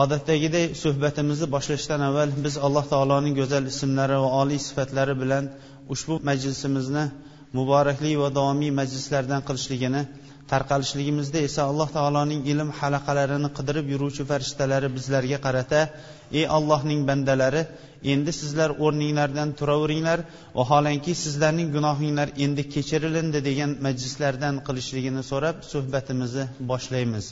Odatdagiday suhbatimizni boshlashdan avval biz alloh taoloning go'zal ismlari va oliy sifatlari bilan ushbu majlisimizni muborakli va davomiy majlislardan qilishligini tarqalishligimizda esa alloh taoloning ilm halaqalarini qidirib yuruvchi farishtalari bizlarga qarata ey allohning bandalari endi sizlar o'rninglardan turaveringlar vaholanki sizlarning gunohinglar endi kechirilindi degan majlislardan qilishligini so'rab suhbatimizni boshlaymiz.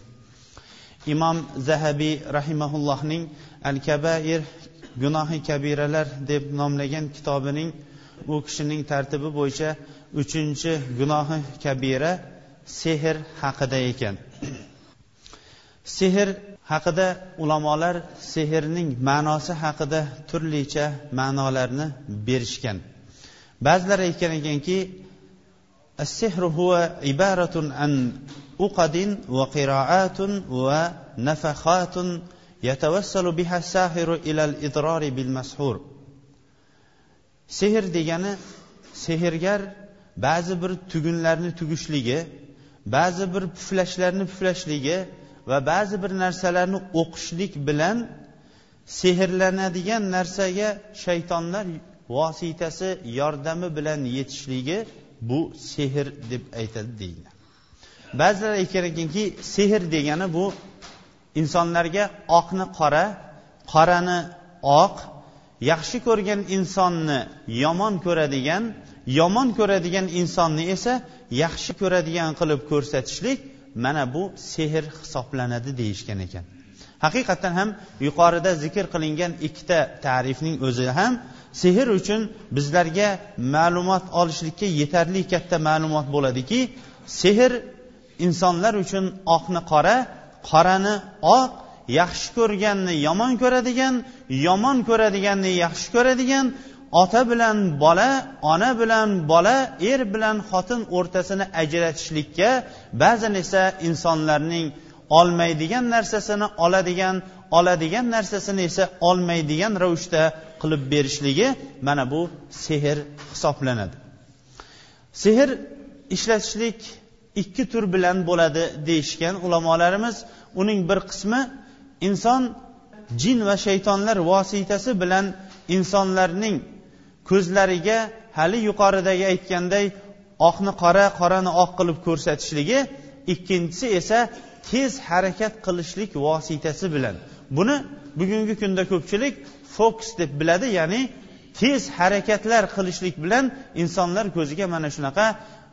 imom zahabiy rahimaullohning al kabair gunohi kabiralar deb nomlagan kitobining u kishining tartibi bo'yicha uchinchi gunohi kabira sehr haqida ekan sehr haqida ulamolar sehrning ma'nosi haqida turlicha ma'nolarni berishgan ba'zilar aytgan ekanki السحر هو عبارة عن عقد وقراءات ونفخات يتوسل بها الساحر إلى الإضرار بالمسحور sehr degani sehrgar ba'zi bir tugunlarni tugishligi ba'zi bir puflashlarni puflashligi va ba'zi bir narsalarni o'qishlik bilan sehrlanadigan narsaga shaytonlar vositasi yordami bilan yetishligi bu sehr deb aytadi deydilar Ba'zilar aytgan ekanki sehr degani bu insonlarga oqni qora qorani oq yaxshi ko'rgan insonni yomon ko'radigan yomon ko'radigan insonni esa yaxshi ko'radigan qilib ko'rsatishlik mana bu sehr hisoblanadi deyishgan ekan. Haqiqatdan ham yuqorida zikr qilingan ikkita ta'rifning o'zi ham sehr uchun bizlarga ma'lumot olishlikka yetarli katta ma'lumot bo'ladiki sehr insonlar uchun oqni qora qorani oq yaxshi ko'rganni yomon ko'radigan yomon ko'radiganni yaxshi ko'radigan ota bilan bola ona bilan bola er bilan xotin o'rtasini ajratishlikka ba'zan esa insonlarning olmaydigan narsasini oladigan oladigan narsasini esa olmaydigan ravishda qilib berishligi mana bu sehr hisoblanadi. Sehr ishlatishlik ikki tur bilan bo'ladi deyishgan ulamolarimiz. Uning bir qismi inson jin va shaytonlar vositasi bilan insonlarning ko'zlariga hali yuqoridagi aytganday oqni qora qorani oq qilib ko'rsatishligi ikkinchisi esa tez harakat qilishlik vositasi bilan. Buni bugungi kunda ko'pchilik fokus deb biladi ya'ni tez harakatlar qilishlik bilan insonlar ko'ziga mana shunaqa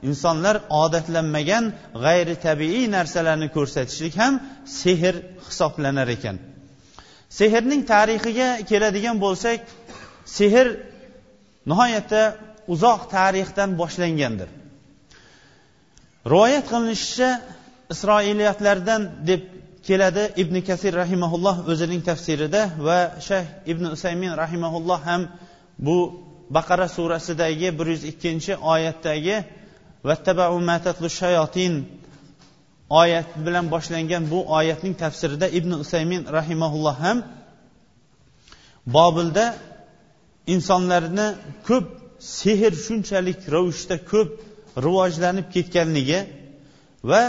insonlar odatlanmagan g'ayri tabiiy narsalarni ko'rsatishlik ham sehr hisoblanar ekan. Sehrning tarixiga keladigan bo'lsak sehr nihoyatda uzoq tarixdan boshlangandir. Rivoyat qilinishicha isroiliyatlardan deb keladi ibn kasir rahimaulloh o'zining tafsirida va shayx ibn usaymin rahimaulloh ham bu baqara surasidagi bir yuz ikkinchi oyatdagi shayotin oyat bilan boshlangan bu oyatning tafsirida ibn usaymin rahimaulloh ham bobilda insonlarni ko'p sehr shunchalik ravishda ko'p rivojlanib ketganligi va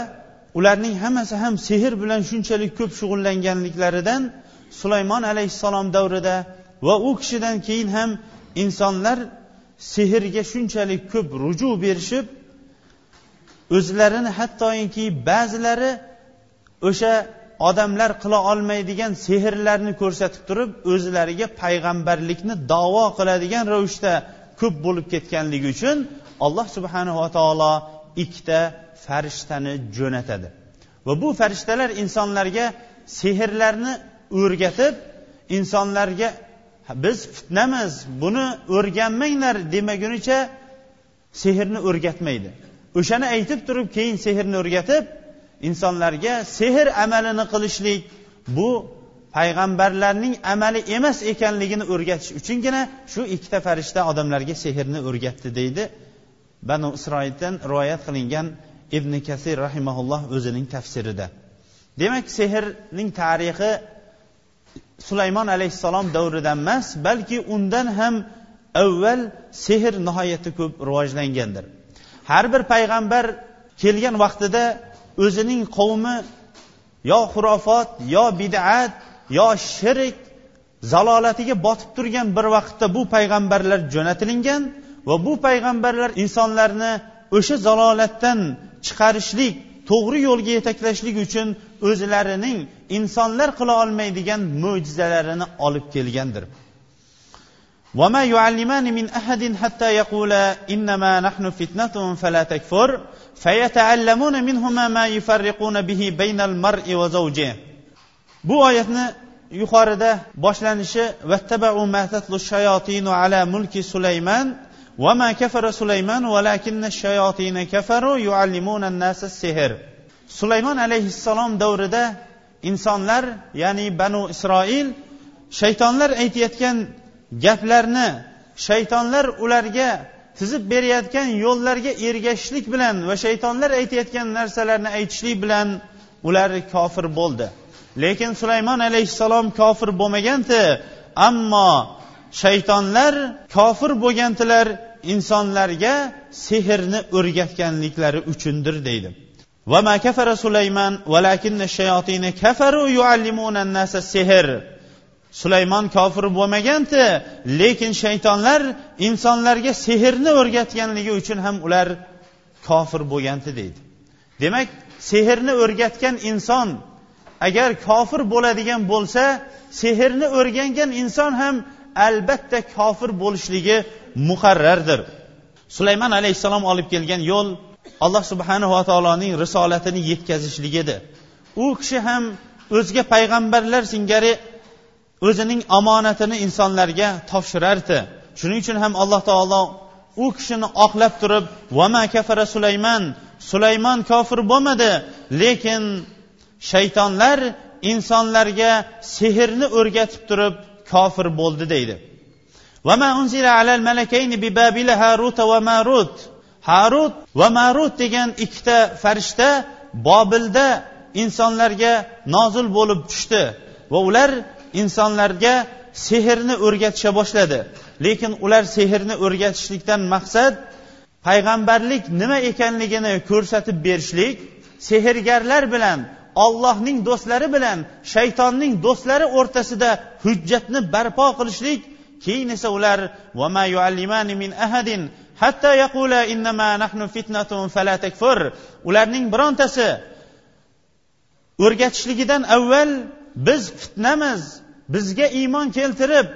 ularning hammasi ham sehr bilan shunchalik ko'p shug'ullanganliklaridan sulaymon alayhissalom davrida va u kishidan keyin ham insonlar sehrga shunchalik ko'p ruju berishib o'zlarini hattoki ba'zilari o'sha odamlar qila olmaydigan sehrlarni ko'rsatib turib o'zlariga payg'ambarlikni davo qiladigan ravishda ko'p bo'lib ketganligi uchun alloh subhanava taolo ikkita farishtani jo'natadi. Va bu farishtalar insonlarga sehrlarni o'rgatib insonlarga biz fitnamiz buni o'rganmanglar demagunicha sehrni o'rgatmaydi. O'shani aytib turib keyin sehrni o'rgatib insonlarga sehr amalini qilishlik bu payg'ambarlarning amali emas ekanligini o'rgatish uchungina shu ikkita farishta odamlarga sehrni o'rgatdi deydi banu isroildan rivoyat qilingan ibn kasir rahimaulloh o'zining tafsirida. Demak sehrning tarixi sulaymon alayhissalom davridan emas balki undan ham avval sehr nihoyatda ko'p rivojlangandir. Har bir payg'ambar kelgan vaqtida o'zining qavmi yo xurofot yo bid'at yo shirk zalolatiga botib turgan bir vaqtda bu payg'ambarlar jo'natilingan va bu payg'ambarlar insonlarni o'sha zalolatdan chiqarishlik to'g'ri yo'lga yetaklashlik uchun o'zlarining insonlar qila olmaydigan mo'jizalarini olib kelgandir. وما يعلمان من أحد حتى يقولا إنما نحن فتنة فلا تكفر فيتعلمون منهما ما يفرقون به بين المرء وزوجه bu oyatni yuqorida boshlanishi vattabau ma tatlu shayotinu ala mulki sulaymon وما كفر سليمان ولكن الشياطين كفروا يعلمون الناس السحر sulaymon alayhissalom davrida insonlar ya'ni banu isroil shaytonlar aytayotgan gaplarni shaytonlar ularga tizib berayotgan yo'llarga ergashishlik bilan va shaytonlar aytayotgan narsalarni aytishlik bilan ular kofir bo'ldi lekin sulaymon alayhissalom kofir bo'lmaganti ammo shaytonlar kofir bo'lgantilar insonlarga sehrni o'rgatganliklari uchundir deydi وما كفر سليمان ولكن الشياطين كفروا يعلمون الناس السحر sulaymon kofir bo'lmagandi lekin shaytonlar insonlarga sehrni o'rgatganligi uchun ham ular kofir bo'lgandi deydi. Demak sehrni o'rgatgan inson agar kofir bo'ladigan bo'lsa sehrni o'rgangan inson ham albatta kofir bo'lishligi muqarrardir. Sulaymon alayhissalom olib kelgan yo'l alloh subhanava taoloning risolatini yetkazishlik edi u kishi ham o'zga payg'ambarlar singari o'zining omonatini insonlarga topshirardi. Shuning uchun ham alloh taolo u kishini oqlab turib vama kafara sulaymon sulaymon kofir bo'lmadi. Lekin shaytonlar insonlarga sehrni o'rgatib turib kofir bo'ldi deydi. Harut va marut degan ikkita farishta bobilda insonlarga nozil bo'lib tushdi va ular insonlarga sehrni o'rgatisha boshladi. Lekin ular sehrni o'rgatishlikdan maqsad payg'ambarlik nima ekanligini ko'rsatib berishlik sehrgarlar bilan ollohning do'stlari bilan shaytonning do'stlari o'rtasida hujjatni barpo qilishlik. Keyin esa ular min ahadin hatta yaqula nahnu fitnatun fala takfur. Ularning birontasi o'rgatishligidan avval biz fitnamiz bizga iymon keltirib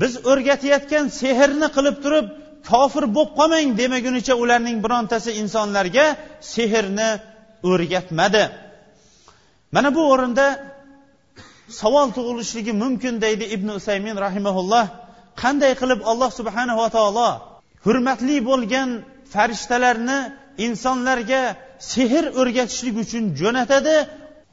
biz o'rgatayotgan sehrni qilib turib kofir bo'lib qolmang demagunicha ularning birontasi insonlarga sehrni o'rgatmadi. Mana bu o'rinda savol tug'ilishligi mumkin deydi ibn usaymin rahimaulloh qanday qilib alloh subhanava taolo hurmatli bo'lgan farishtalarni insonlarga sehr o'rgatishlik uchun jo'natadi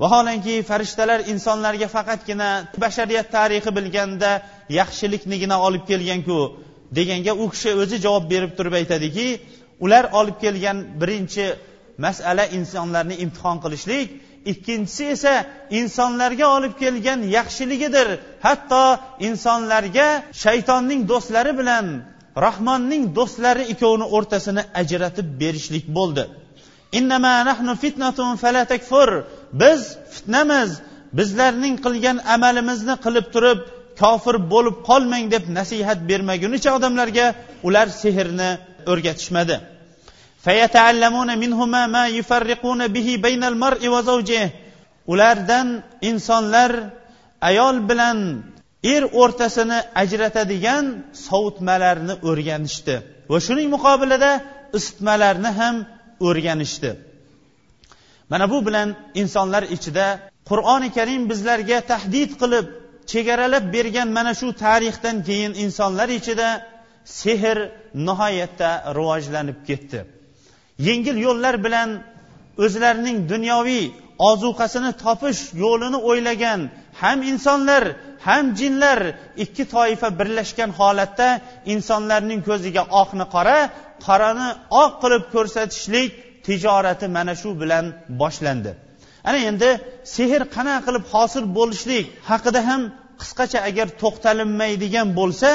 vaholanki farishtalar insonlarga faqatgina bashariyat tarixi bilganda yaxshiliknigina olib kelganku deganga u kishi o'zi javob berib turib aytadiki ular olib kelgan birinchi masala insonlarni imtihon qilishlik ikkinchisi esa insonlarga olib kelgan yaxshiligidir. Hatto insonlarga shaytonning do'stlari bilan rahmonning do'stlari ikkovini o'rtasini ajratib berishlik bo'ldi. Biz fitnamiz bizlarning qilgan amalimizni qilib turib kofir bo'lib qolmang deb nasihat bermagunicha odamlarga ular sehrni o'rgatishmadi. ulardan insonlar ayol bilan er o'rtasini ajratadigan sovutmalarni o'rganishdi. Va shuning muqobilida isitmalarni ham o'rganishdi. Mana bu bilan insonlar ichida qur'oni karim bizlarga tahdid qilib chegaralab bergan mana shu tarixdan keyin insonlar ichida sehr nihoyatda rivojlanib ketdi. Yengil yo'llar bilan o'zlarining dunyoviy ozuqasini topish yo'lini o'ylagan ham insonlar ham jinlar ikki toifa birlashgan holatda insonlarning ko'ziga oqni qora qorani oq qilib ko'rsatishlik tijorati mana shu bilan boshlandi. Ana endi sehr qanaqa qilib hosil bo'lishlik haqida ham qisqacha agar to'xtalinmaydigan bo'lsa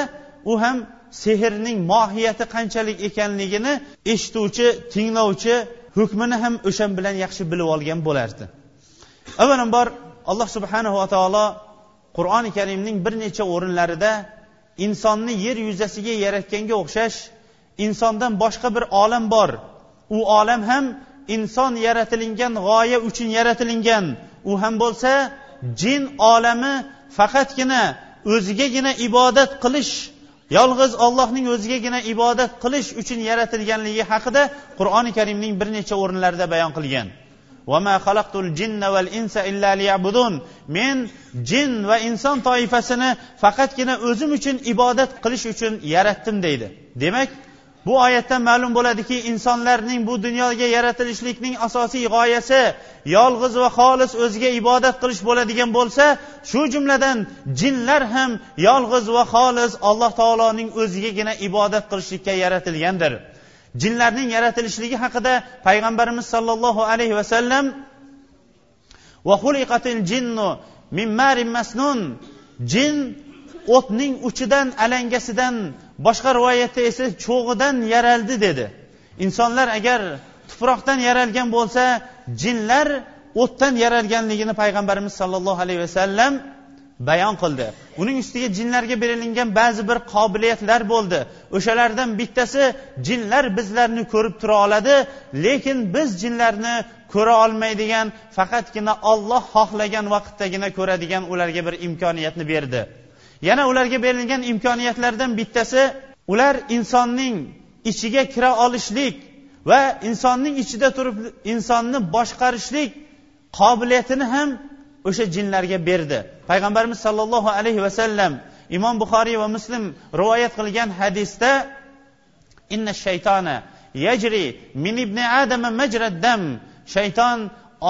u ham sehrning mohiyati qanchalik ekanligini eshituvchi tinglovchi hukmini ham o'shan bilan yaxshi bilib olgan bo'lardi. Avvalambor alloh subhanava taolo qur'oni karimning bir necha o'rinlarida insonni yer yuzasiga yaratganga o'xshash insondan boshqa bir olam bor u olam ham inson yaratilingan g'oya uchun yaratilingan. U ham bo'lsa jin olami faqatgina o'zigagina ibodat qilish yolg'iz ollohning o'zigagina ibodat qilish uchun yaratilganligi haqida qur'oni karimning bir necha o'rinlarida bayon qilgan. Men jin va inson toifasini faqatgina o'zim uchun ibodat qilish uchun yaratdim deydi. Demak bu oyatdan ma'lum bo'ladiki insonlarning bu dunyoga yaratilishlikning asosiy g'oyasi yolg'iz va xolis o'ziga ibodat qilish bo'ladigan bo'lsa shu jumladan jinlar ham yolg'iz va xolis alloh taoloning o'zigagina ibodat qilishlikka yaratilgandir. Jinlarning yaratilishligi haqida payg'ambarimiz sollallohu alayhi vasallam jin o'tning uchidan alangasidan boshqa rivoyatda esa cho'g'idan yaraldi dedi. Insonlar agar tuproqdan yaralgan bo'lsa jinlar o'tdan yaralganligini payg'ambarimiz sollallohu alayhi vasallam bayon qildi. Uning ustiga jinlarga berilingan ba'zi bir qobiliyatlar bo'ldi. O'shalardan bittasi jinlar bizlarni ko'rib tura oladi lekin biz jinlarni ko'ra olmaydigan faqatgina olloh xohlagan vaqtdagina ko'radigan ularga bir imkoniyatni berdi. Yana ularga berilgan imkoniyatlardan bittasi ular insonning ichiga kira olishlik va insonning ichida turib insonni boshqarishlik qobiliyatini ham o'sha jinlarga berdi. Payg'ambarimiz sollallohu alayhi vasallam imom buxoriy va muslim rivoyat qilgan hadisda inna shaytona yajri min ibni adama majraddam shayton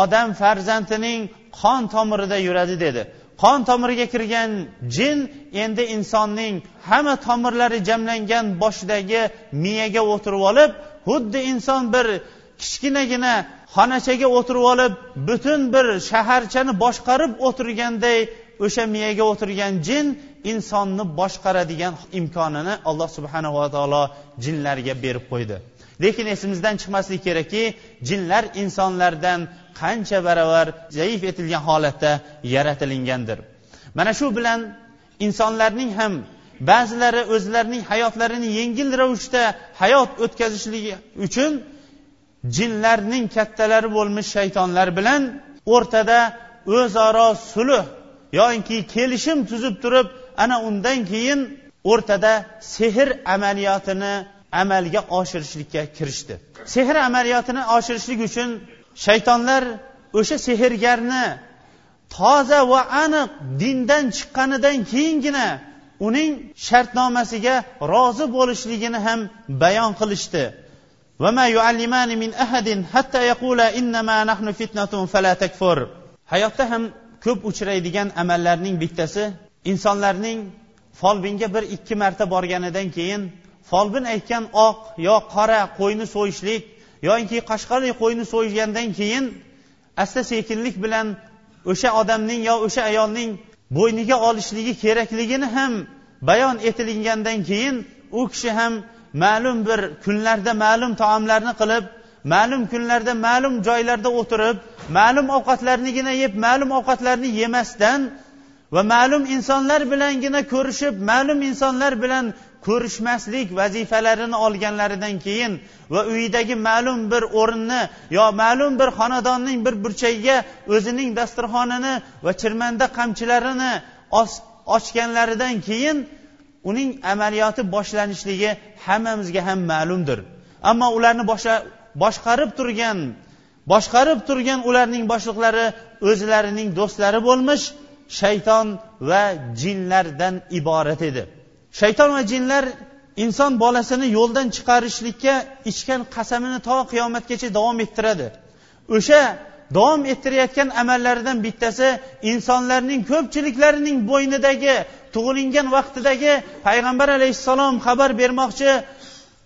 odam farzandining qon tomirida yuradi dedi. Qon tomiriga kirgan jin endi insonning hamma tomirlari jamlangan boshidagi miyaga o'tirib olib xuddi inson bir kichkinagina xonachaga o'tirib olib butun bir shaharchani boshqarib o'tirganday o'sha miyaga o'tirgan jin insonni boshqaradigan imkonini alloh subhanava taolo jinlarga berib qo'ydi. Lekin esimizdan chiqmasligi kerakki jinlar insonlardan qancha baravar zaif etilgan holatda yaratilingandir. Mana shu bilan insonlarning ham ba'zilari o'zlarining hayotlarini yengil ravishda hayot o'tkazishligi uchun jinlarning kattalari bo'lmish shaytonlar bilan o'rtada o'zaro sulh yoinki kelishim tuzib turib ana undan keyin o'rtada sehr amaliyotini amalga oshirishlikka kirishdi. Sehr amaliyotini oshirishlik uchun shaytonlar o'sha sehrgarni toza va aniq dindan chiqqanidan keyingina uning shartnomasiga rozi bo'lishligini ham bayon qilishdi. Hayotda ham ko'p uchraydigan amallarning bittasi insonlarning folbinga bir ikki marta borganidan keyin folbin aytgan oq yo qora qo'yni so'yishlik yoinki qashqarli qo'yni so'ygandan keyin asta sekinlik bilan o'sha odamning yo o'sha ayolning bo'yniga olishligi kerakligini ham bayon etilingandan keyin u kishi ham ma'lum bir kunlarda ma'lum taomlarni qilib ma'lum kunlarda ma'lum joylarda o'tirib ma'lum ovqatlarnigina yeb ma'lum ovqatlarni yemasdan va ma'lum insonlar bilangina ko'rishib ma'lum insonlar bilan ko'rishmaslik vazifalarini olganlaridan keyin va uyidagi ma'lum bir o'rinni yo ma'lum bir xonadonning bir burchagiga o'zining dasturxonini va chirmanda qamchilarini ochganlaridan keyin uning amaliyoti boshlanishligi hammamizga ham ma'lumdir. Ammo ularni boshqarib turgan boshqarib turgan ularning boshliqlari o'zlarining do'stlari bo'lmish shayton va jinlardan iborat edi. Shayton va jinlar inson bolasini yo'ldan chiqarishlikka ichgan qasamini to qiyomatgacha davom ettiradi. O'sha davom ettirayotgan amallaridan bittasi insonlarning ko'pchiliklarining bo'ynidagi tug'ilingan vaqtidagi payg'ambar alayhissalom xabar bermoqchi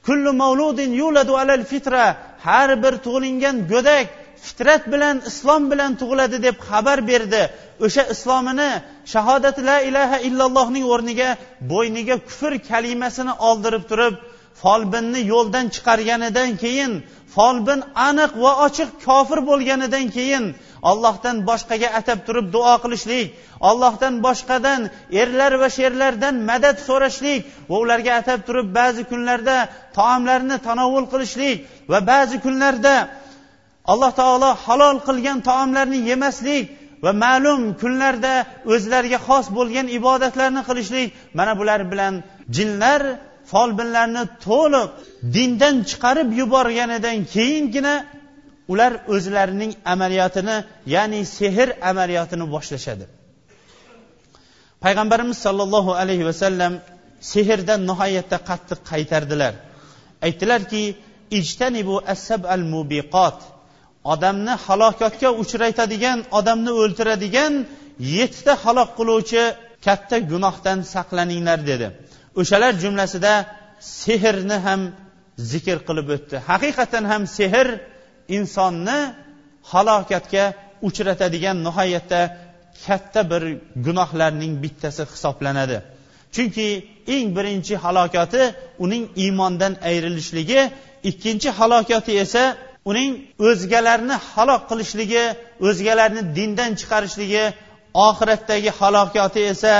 kullu mavludin yuladu alal fitra har bir tug'ilingan go'dak fitrat bilan islom bilan tug'iladi deb xabar berdi. O'sha islomini shahodat la ilaha illallohning o'rniga bo'yniga kufr kalimasini oldirib turib folbinni yo'ldan chiqarganidan keyin folbin aniq va ochiq kofir bo'lganidan keyin ollohdan boshqaga atab turib duo qilishlik ollohdan boshqadan erlar va sherlardan madad so'rashlik va ularga atab turib ba'zi kunlarda taomlarni tanovul qilishlik va ba'zi kunlarda alloh taolo halol qilgan taomlarni yemaslik va ma'lum kunlarda o'zlariga xos bo'lgan ibodatlarni qilishlik mana bular bilan jinlar folbinlarni to'liq dindan chiqarib yuborganidan keyingina ular o'zlarining amaliyotini ya'ni sehr amaliyotini boshlashadi. Payg'ambarimiz sollallohu alayhi vasallam sehrdan nihoyatda qattiq qaytardilar. Aytdilarki ijtanibu asab al mubiqot odamni halokatga uchraytadigan odamni o'ltiradigan yettita halok qiluvchi katta gunohdan saqlaninglar dedi. O'shalar jumlasida sehrni ham zikr qilib o'tdi. Haqiqatan ham sehr insonni halokatga uchratadigan nihoyatda katta bir gunohlarning bittasi hisoblanadi. Chunki eng birinchi halokati uning iymondan ayrilishligi ikkinchi halokati esa uning o'zgalarni halok qilishligi o'zgalarni dindan chiqarishligi oxiratdagi halokati esa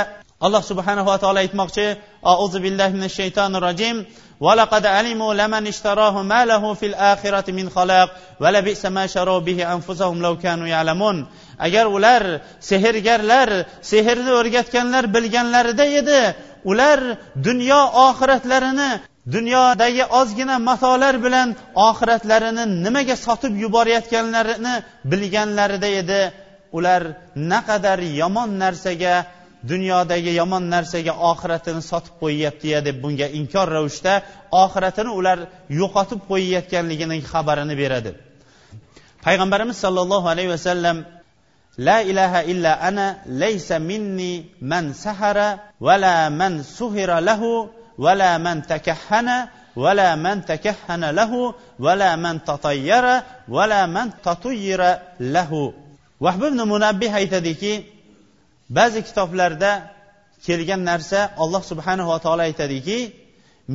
alloh subhanava taolo aytmoqchi auzu billahi minash shaytonir rojim ولقد علموا لمن اشتراه ما له في الآخرة من خلاق ولبئس ما شروا به أنفسهم لو كانوا يعلمون agar ular sehrgarlar sehrni o'rgatganlar bilganlarida edi ular dunyo oxiratlarini dunyodagi ozgina matolar bilan oxiratlarini nimaga sotib yuborayotganlarini bilganlarida edi. Ular naqadar yomon narsaga dunyodagi yomon narsaga oxiratini sotib qo'yyaptiya deb bunga inkor ravishda oxiratini ular yo'qotib qo'yayotganligining xabarini beradi. Payg'ambarimiz sollallohu alayhi vasallam la ilaha illa ana laysa minni man sahara vala man suhira lahu ولا من تكهن ولا من تكهن له ولا من تطير ولا من تطير له vahb ibn munabbih aytadiki ba'zi kitoblarda kelgan narsa alloh subhanava taolo aytadiki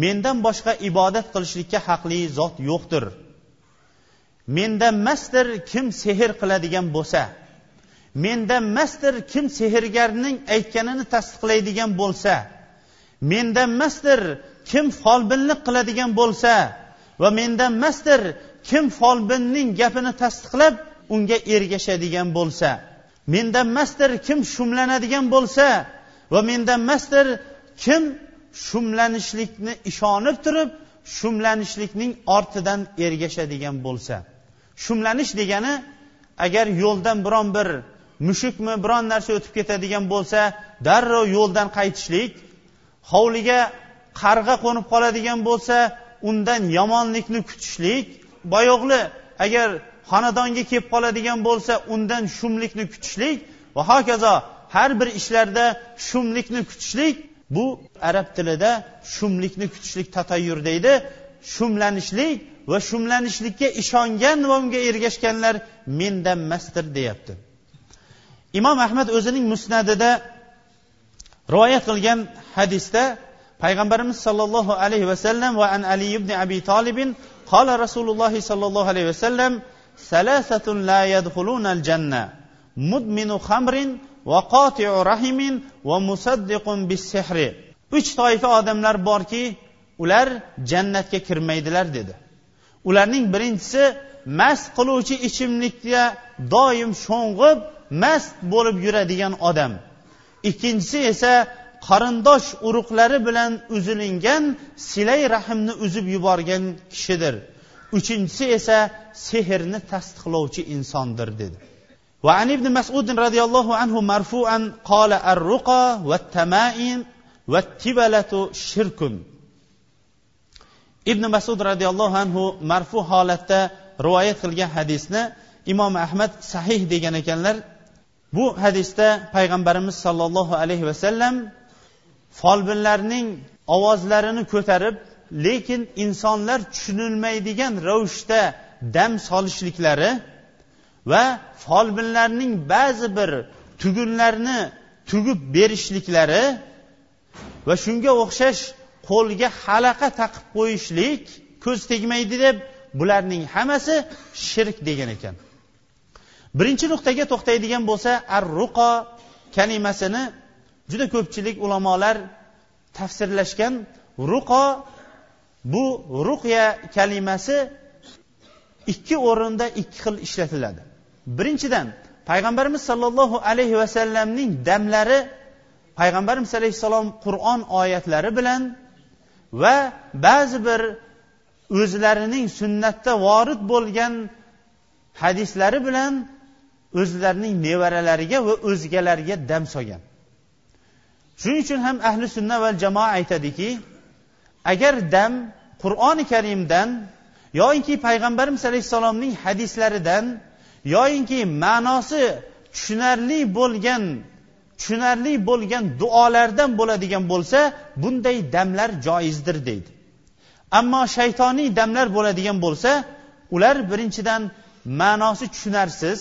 mendan boshqa ibodat qilishlikka haqli zot yo'qdir. Mendan masdir kim sehr qiladigan bo'lsa mendan masdir kim sehrgarning aytganini tasdiqlaydigan bo'lsa mendan emasdir kim folbinlik qiladigan bo'lsa va mendan emasdir kim folbinning gapini tasdiqlab unga ergashadigan bo'lsa. Mendan emasdir kim shumlanadigan bo'lsa va mendan emasdir kim shumlanishlikni ishonib turib shumlanishlikning ortidan ergashadigan bo'lsa. Shumlanish degani agar yo'ldan biron bir mushukmi biron narsa o'tib ketadigan bo'lsa darrov yo'ldan qaytishlik hovliga qarg'a qo'nib qoladigan bo'lsa undan yomonlikni kutishlik boyo'g'li agar xonadonga kelib qoladigan bo'lsa undan shumlikni kutishlik va hokazo har bir ishlarda shumlikni kutishlik bu arab tilida shumlikni kutishlik tatayyur deydi. Shumlanishlik va shumlanishlikka ishongan va unga ergashganlar mendanmasdir deyapti. Imom ahmad o'zining musnadida rivoyat qilgan hadisda payg'ambarimiz sollallohu alayhi vasallam va an ali ibn abi tolibin qola rasululloh sollallohu alayhi vasallam salasatun la yadxulunal janna mudminu xamrin va qotiu rahimin va musaddiqun bissehri uch toifa odamlar borki ular jannatga kirmaydilar dedi. Ularning birinchisi mast qiluvchi ichimlikka doim sho'ng'ib mast bo'lib yuradigan odam. ikkinchisi esa qarindosh urug'lari bilan uzilingan silay rahmni uzib yuborgan kishidir uchinchisi esa sehrni tasdiqlovchi insondir dedi وعن ابن مسعود رضي الله عنه مرفوعا قال الرقى والتمائم والتبلة شرك ibn masud roziyallohu anhu marfu holatda rivoyat qilgan hadisni imom ahmad sahih degan ekanlar bu hadisda payg'ambarimiz sollallohu alayhi vasallam folbinlarning ovozlarini ko'tarib lekin insonlar tushunilmaydigan ravishda dam solishliklari va folbinlarning ba'zi bir tugunlarni tugib berishliklari va shunga o'xshash qo'lga halaqa taqib qo'yishlik ko'z tegmaydi deb bularning hammasi shirk degan ekan. Birinchi nuqtaga to'xtaydigan bo'lsa ar ruqo kalimasini juda ko'pchilik ulamolar tafsirlashgan ruqo bu ruqya kalimasi ikki o'rinda ikki xil ishlatiladi. Birinchidan payg'ambarimiz sollallohu alayhi vasallamning damlari payg'ambarimiz alayhissalom qur'on oyatlari bilan va ba'zi bir o'zlarining sunnatda vorid bo'lgan hadislari bilan o'zlarining nevaralariga va o'zgalarga dam solgan. Shuning uchun ham ahli sunna va jamoa aytadiki agar dam qur'oni karimdan yoyinki payg'ambarimiz alayhissalomning hadislaridan yoyinki ma'nosi tushunarli bo'lgan tushunarli bo'lgan duolardan bo'ladigan bo'lsa bunday damlar joizdir deydi. Ammo shaytoniy damlar bo'ladigan bo'lsa ular birinchidan ma'nosi tushunarsiz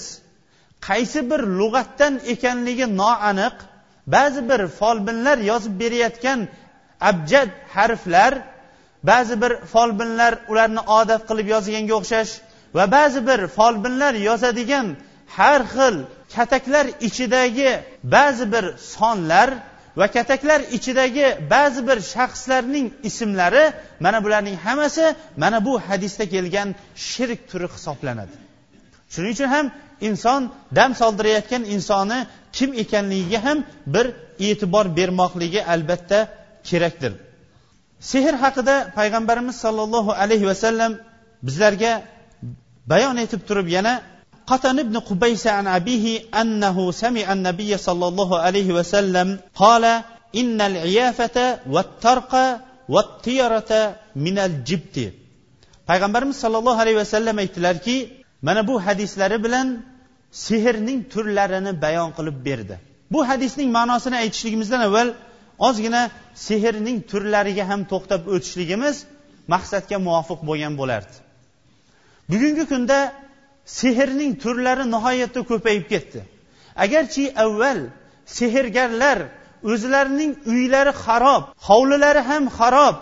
qaysi bir lug'atdan ekanligi noaniq ba'zi bir folbinlar yozib berayotgan abjad harflar ba'zi bir folbinlar ularni odat qilib yozganga o'xshash va ba'zi bir folbinlar yozadigan har xil kataklar ichidagi ba'zi bir sonlar va kataklar ichidagi ba'zi bir shaxslarning ismlari mana bularning hammasi mana bu hadisda kelgan shirk turi hisoblanadi. Shuning uchun ham inson dam soldirayotgan insoni kim ekanligiga ham bir e'tibor bermoqligi albatta kerakdir sehr haqida payg'ambarimiz sollallohu alayhi vasallam bizlarga bayon etib turib yana قتن ابن قبيس عن أبيه أنه سمع النبي صلى الله عليه وسلم قال إن العيافة والترق والطيرة من الجبت payg'ambarimiz sollallohu alayhi vasallam aytdilarki mana bu hadislari bilan sehrning turlarini bayon qilib berdi. Bu hadisning ma'nosini aytishligimizdan avval ozgina sehrning turlariga ham to'xtab o'tishligimiz maqsadga muvofiq bo'lgan bo'lardi. Bugungi kunda sehrning turlari nihoyatda ko'payib ketdi. Agarchi avval sehrgarlar o'zlarining uylari xarob hovlilari ham xarob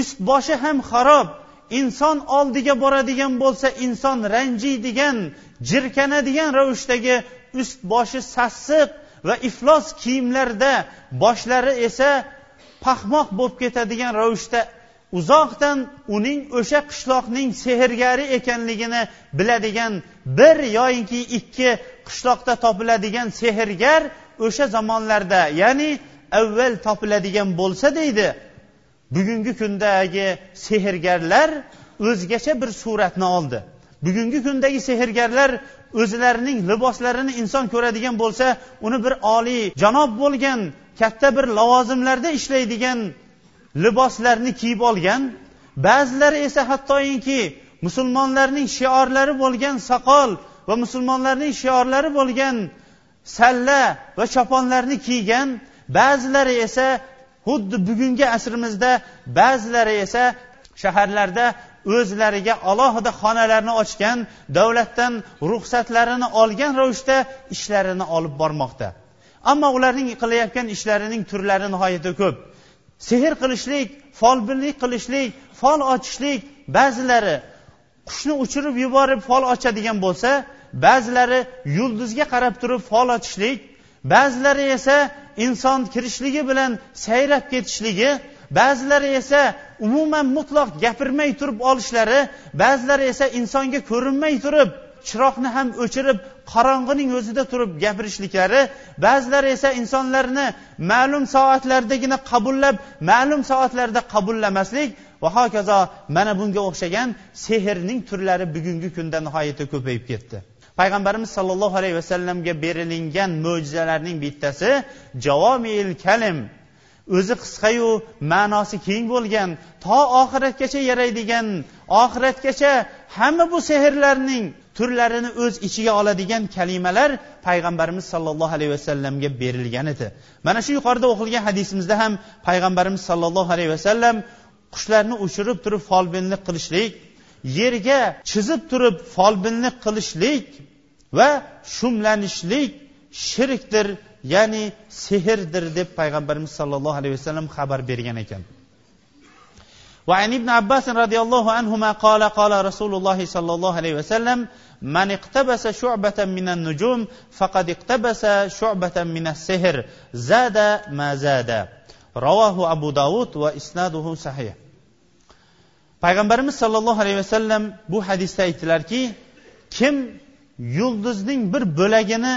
ust boshi ham xarob inson oldiga boradigan bo'lsa inson ranjiydigan jirkanadigan ravishdagi ust boshi sassiq va iflos kiyimlarda boshlari esa paxmoq bo'lib ketadigan ravishda uzoqdan uning o'sha qishloqning sehrgari ekanligini biladigan bir yoyinki ikki qishloqda topiladigan sehrgar o'sha zamonlarda ya'ni avval topiladigan bo'lsa deydi. Bugungi kundagi sehrgarlar o'zgacha bir suratni oldi. Bugungi kundagi sehrgarlar o'zlarining liboslarini inson ko'radigan bo'lsa uni bir oliy janob bo'lgan katta bir lavozimlarda ishlaydigan liboslarni kiyib olgan ba'zilari esa hattoinki musulmonlarning shiorlari bo'lgan soqol va musulmonlarning shiorlari bo'lgan salla va choponlarni kiygan ba'zilari esa xuddi bugungi asrimizda ba'zilari esa shaharlarda o'zlariga alohida xonalarni ochgan davlatdan ruxsatlarini olgan ravishda ishlarini olib bormoqda. Ammo ularning qilayotgan ishlarining turlari nihoyatda ko'p. Sehr qilishlik folbinlik qilishlik fol ochishlik ba'zilari qushni uchirib yuborib fol ochadigan bo'lsa ba'zilari yulduzga qarab turib fol ochishlik ba'zilari esa inson kirishligi bilan sayrab ketishligi ba'zilari esa umuman mutloq gapirmay turib olishlari ba'zilari esa insonga ko'rinmay turib chiroqni ham o'chirib qorong'ining o'zida turib gapirishliklari ba'zilari esa insonlarni ma'lum soatlardagina qabullab ma'lum soatlarda qabullamaslik va hokazo mana bunga o'xshagan sehrning turlari bugungi kunda nihoyatda ko'payib ketdi. Payg'ambarimiz sollallohu alayhi vasallamga berilingan mo'jizalarning bittasi javomil kalim. O'zi qisqayu ma'nosi keng bo'lgan to oxiratgacha yaraydigan oxiratgacha hamma bu sehrlarning turlarini o'z ichiga oladigan kalimalar payg'ambarimiz sollallohu alayhi vasallamga berilgan edi. Mana shu yuqorida o'qilgan hadisimizda ham payg'ambarimiz sollallohu alayhi vasallam qushlarni uchirib turib folbinlik qilishlik yerga chizib turib folbinlik qilishlik va shumlanishlik shirkdir ya'ni sehrdir deb payg'ambarimiz sollallohu alayhi vasallam xabar bergan ekan وعن ابن عباس رضي الله عنهما قال قال رسول الله صلى الله عليه وسلم من اقتبس شعبة من النجوم فقد اقتبس شعبة من السحر زاد ما زاد رواه أبو داود وإسناده صحيح payg'ambarimiz sollallohu alayhi vasallam bu hadisda aytdilarki kim yulduzning bir bo'lagini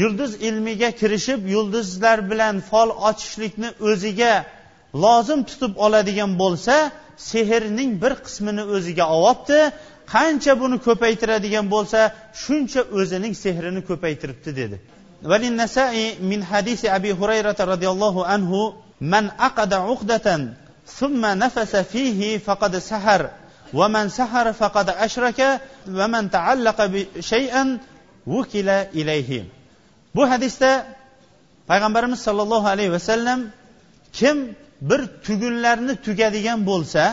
yulduz ilmiga kirishib yulduzlar bilan fol ochishlikni o'ziga lozim tutib oladigan bo'lsa sehrning bir qismini o'ziga olyapti qancha buni ko'paytiradigan bo'lsa shuncha o'zining sehrini ko'paytiribdi dedi وللنسائي من حديث أبي هريرة رضي الله عنه من عقد عقدة ثم نفس فيه فقد سحر ومن سحر فقد أشرك ومن تعلق بشيئا وكل إليه bu hadisda payg'ambarimiz sollallohu alayhi vasallam kim bir tugunlarni tugadigan bo'lsa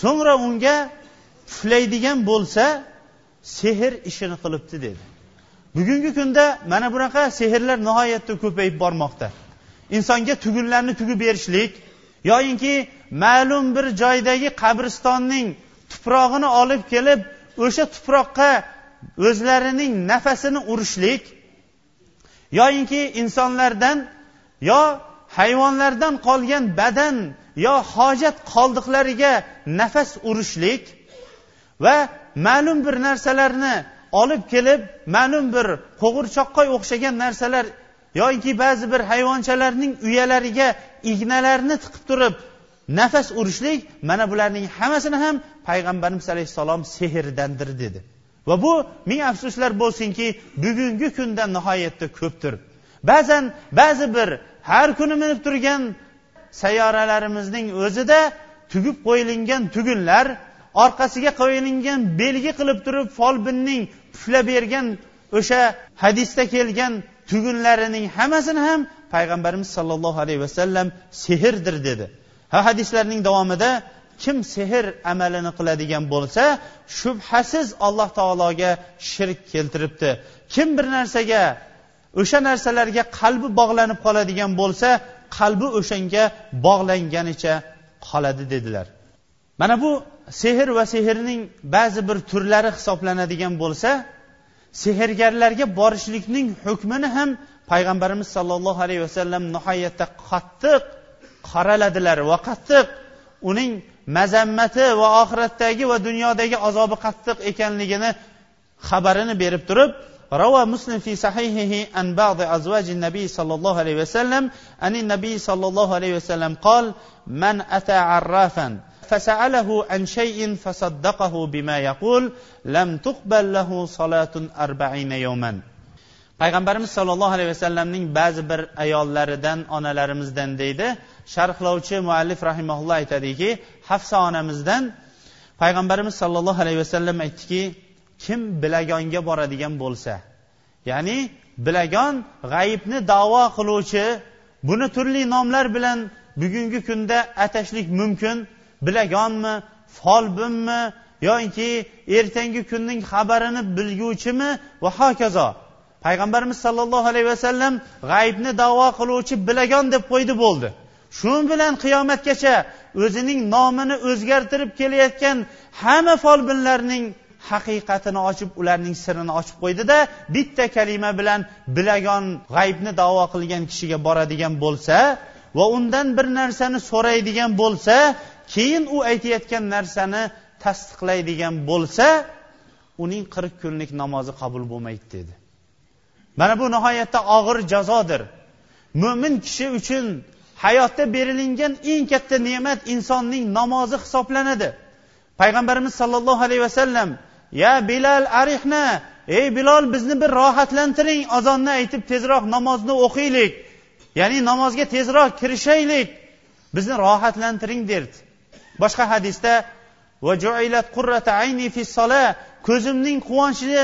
so'ngra unga puflaydigan bo'lsa sehr ishini qilibdi dedi bugungi kunda mana bunaqa sehrlar nihoyatda ko'payib bormoqda insonga tugunlarni tugib berishlik yoyinki ma'lum bir joydagi qabristonning tuprog'ini olib kelib o'sha tuproqqa o'zlarining nafasini urishlik yoyinki insonlardan yo hayvonlardan qolgan badan yo hojat qoldiqlariga nafas urishlik va ma'lum bir narsalarni olib kelib ma'lum bir qo'g'irchoqqa o'xshagan narsalar yoki ba'zi bir hayvonchalarning uyalariga ignalarni tiqib turib nafas urishlik mana bularning hammasini ham payg'ambarimiz alayhissalom sehrdandir dedi. Va bu ming afsuslar bo'lsinki bugungi kunda nihoyatda ko'pdir. Ba'zan ba'zi bir har kuni minib turgan sayyoralarimizning o'zida tugib qo'yilgan tugunlar orqasiga qo'yilgan belgi qilib turib folbinning puflab bergan o'sha hadisda kelgan tugunlarining hammasini ham payg'ambarimiz sollallohu alayhi vasallam sehrdir dedi. Ha hadislarning davomida kim sehr amalini qiladigan bo'lsa shubhasiz alloh taologa shirk keltiribdi. Kim bir narsaga o'sha narsalarga qalbi bog'lanib qoladigan bo'lsa qalbi o'shanga bog'langanicha qoladi dedilar. Mana bu sehr va sehrning ba'zi bir turlari hisoblanadigan bo'lsa sehrgarlarga borishlikning hukmini ham payg'ambarimiz sollallohu alayhi vasallam nihoyatda qattiq qoraladilar va qattiq uning mazammati va oxiratdagi va dunyodagi azobi qattiq ekanligini xabarini berib turib روى مسلم في صحيحه عن بعض أزواج النبي صلى الله عليه وسلم أن النبي صلى الله عليه وسلم قال من أتى عرافا فسأله عن شيء فصدقه بما يقول لم تقبل له صلاة أربعين يوما payg'ambarimiz sollallohu alayhi vasallamning ba'zi bir ayollaridan onalarimizdan deydi sharhlovchi muallif rahimaulloh aytadiki hafsa onamizdan payg'ambarimiz sollallohu alayhi vasallam aytdiki kim bilagonga boradigan bo'lsa ya'ni bilagon g'ayibni davo qiluvchi buni turli nomlar bilan bugungi kunda atashlik mumkin bilagonmi folbinmi yoki ertangi kunning xabarini bilguvchimi va hokazo. Payg'ambarimiz sollallohu alayhi vasallam g'aybni davo qiluvchi bilagon deb qo'ydi bo'ldi. Shu bilan qiyomatgacha o'zining nomini o'zgartirib kelayotgan hamma folbinlarning haqiqatini ochib ularning sirini ochib qo'ydida bitta kalima bilan bilagon g'aybni davo qilgan kishiga boradigan bo'lsa va undan bir narsani so'raydigan bo'lsa keyin u aytayotgan narsani tasdiqlaydigan bo'lsa uning qirq kunlik namozi qabul bo'lmaydi dedi. Mana bu nihoyatda og'ir jazodir. Mo'min kishi uchun hayotda berilingan eng katta ne'mat insonning namozi hisoblanadi. Payg'ambarimiz sollallohu alayhi vasallam ya bilal arihna. Ey bilol bizni bir rohatlantiring. Azonni aytib tezroq namozni o'qiylik. Ya'ni namozga tezroq kirishaylik. Bizni rohatlantiring derdi. Boshqa hadisda ko'zimning quvonchi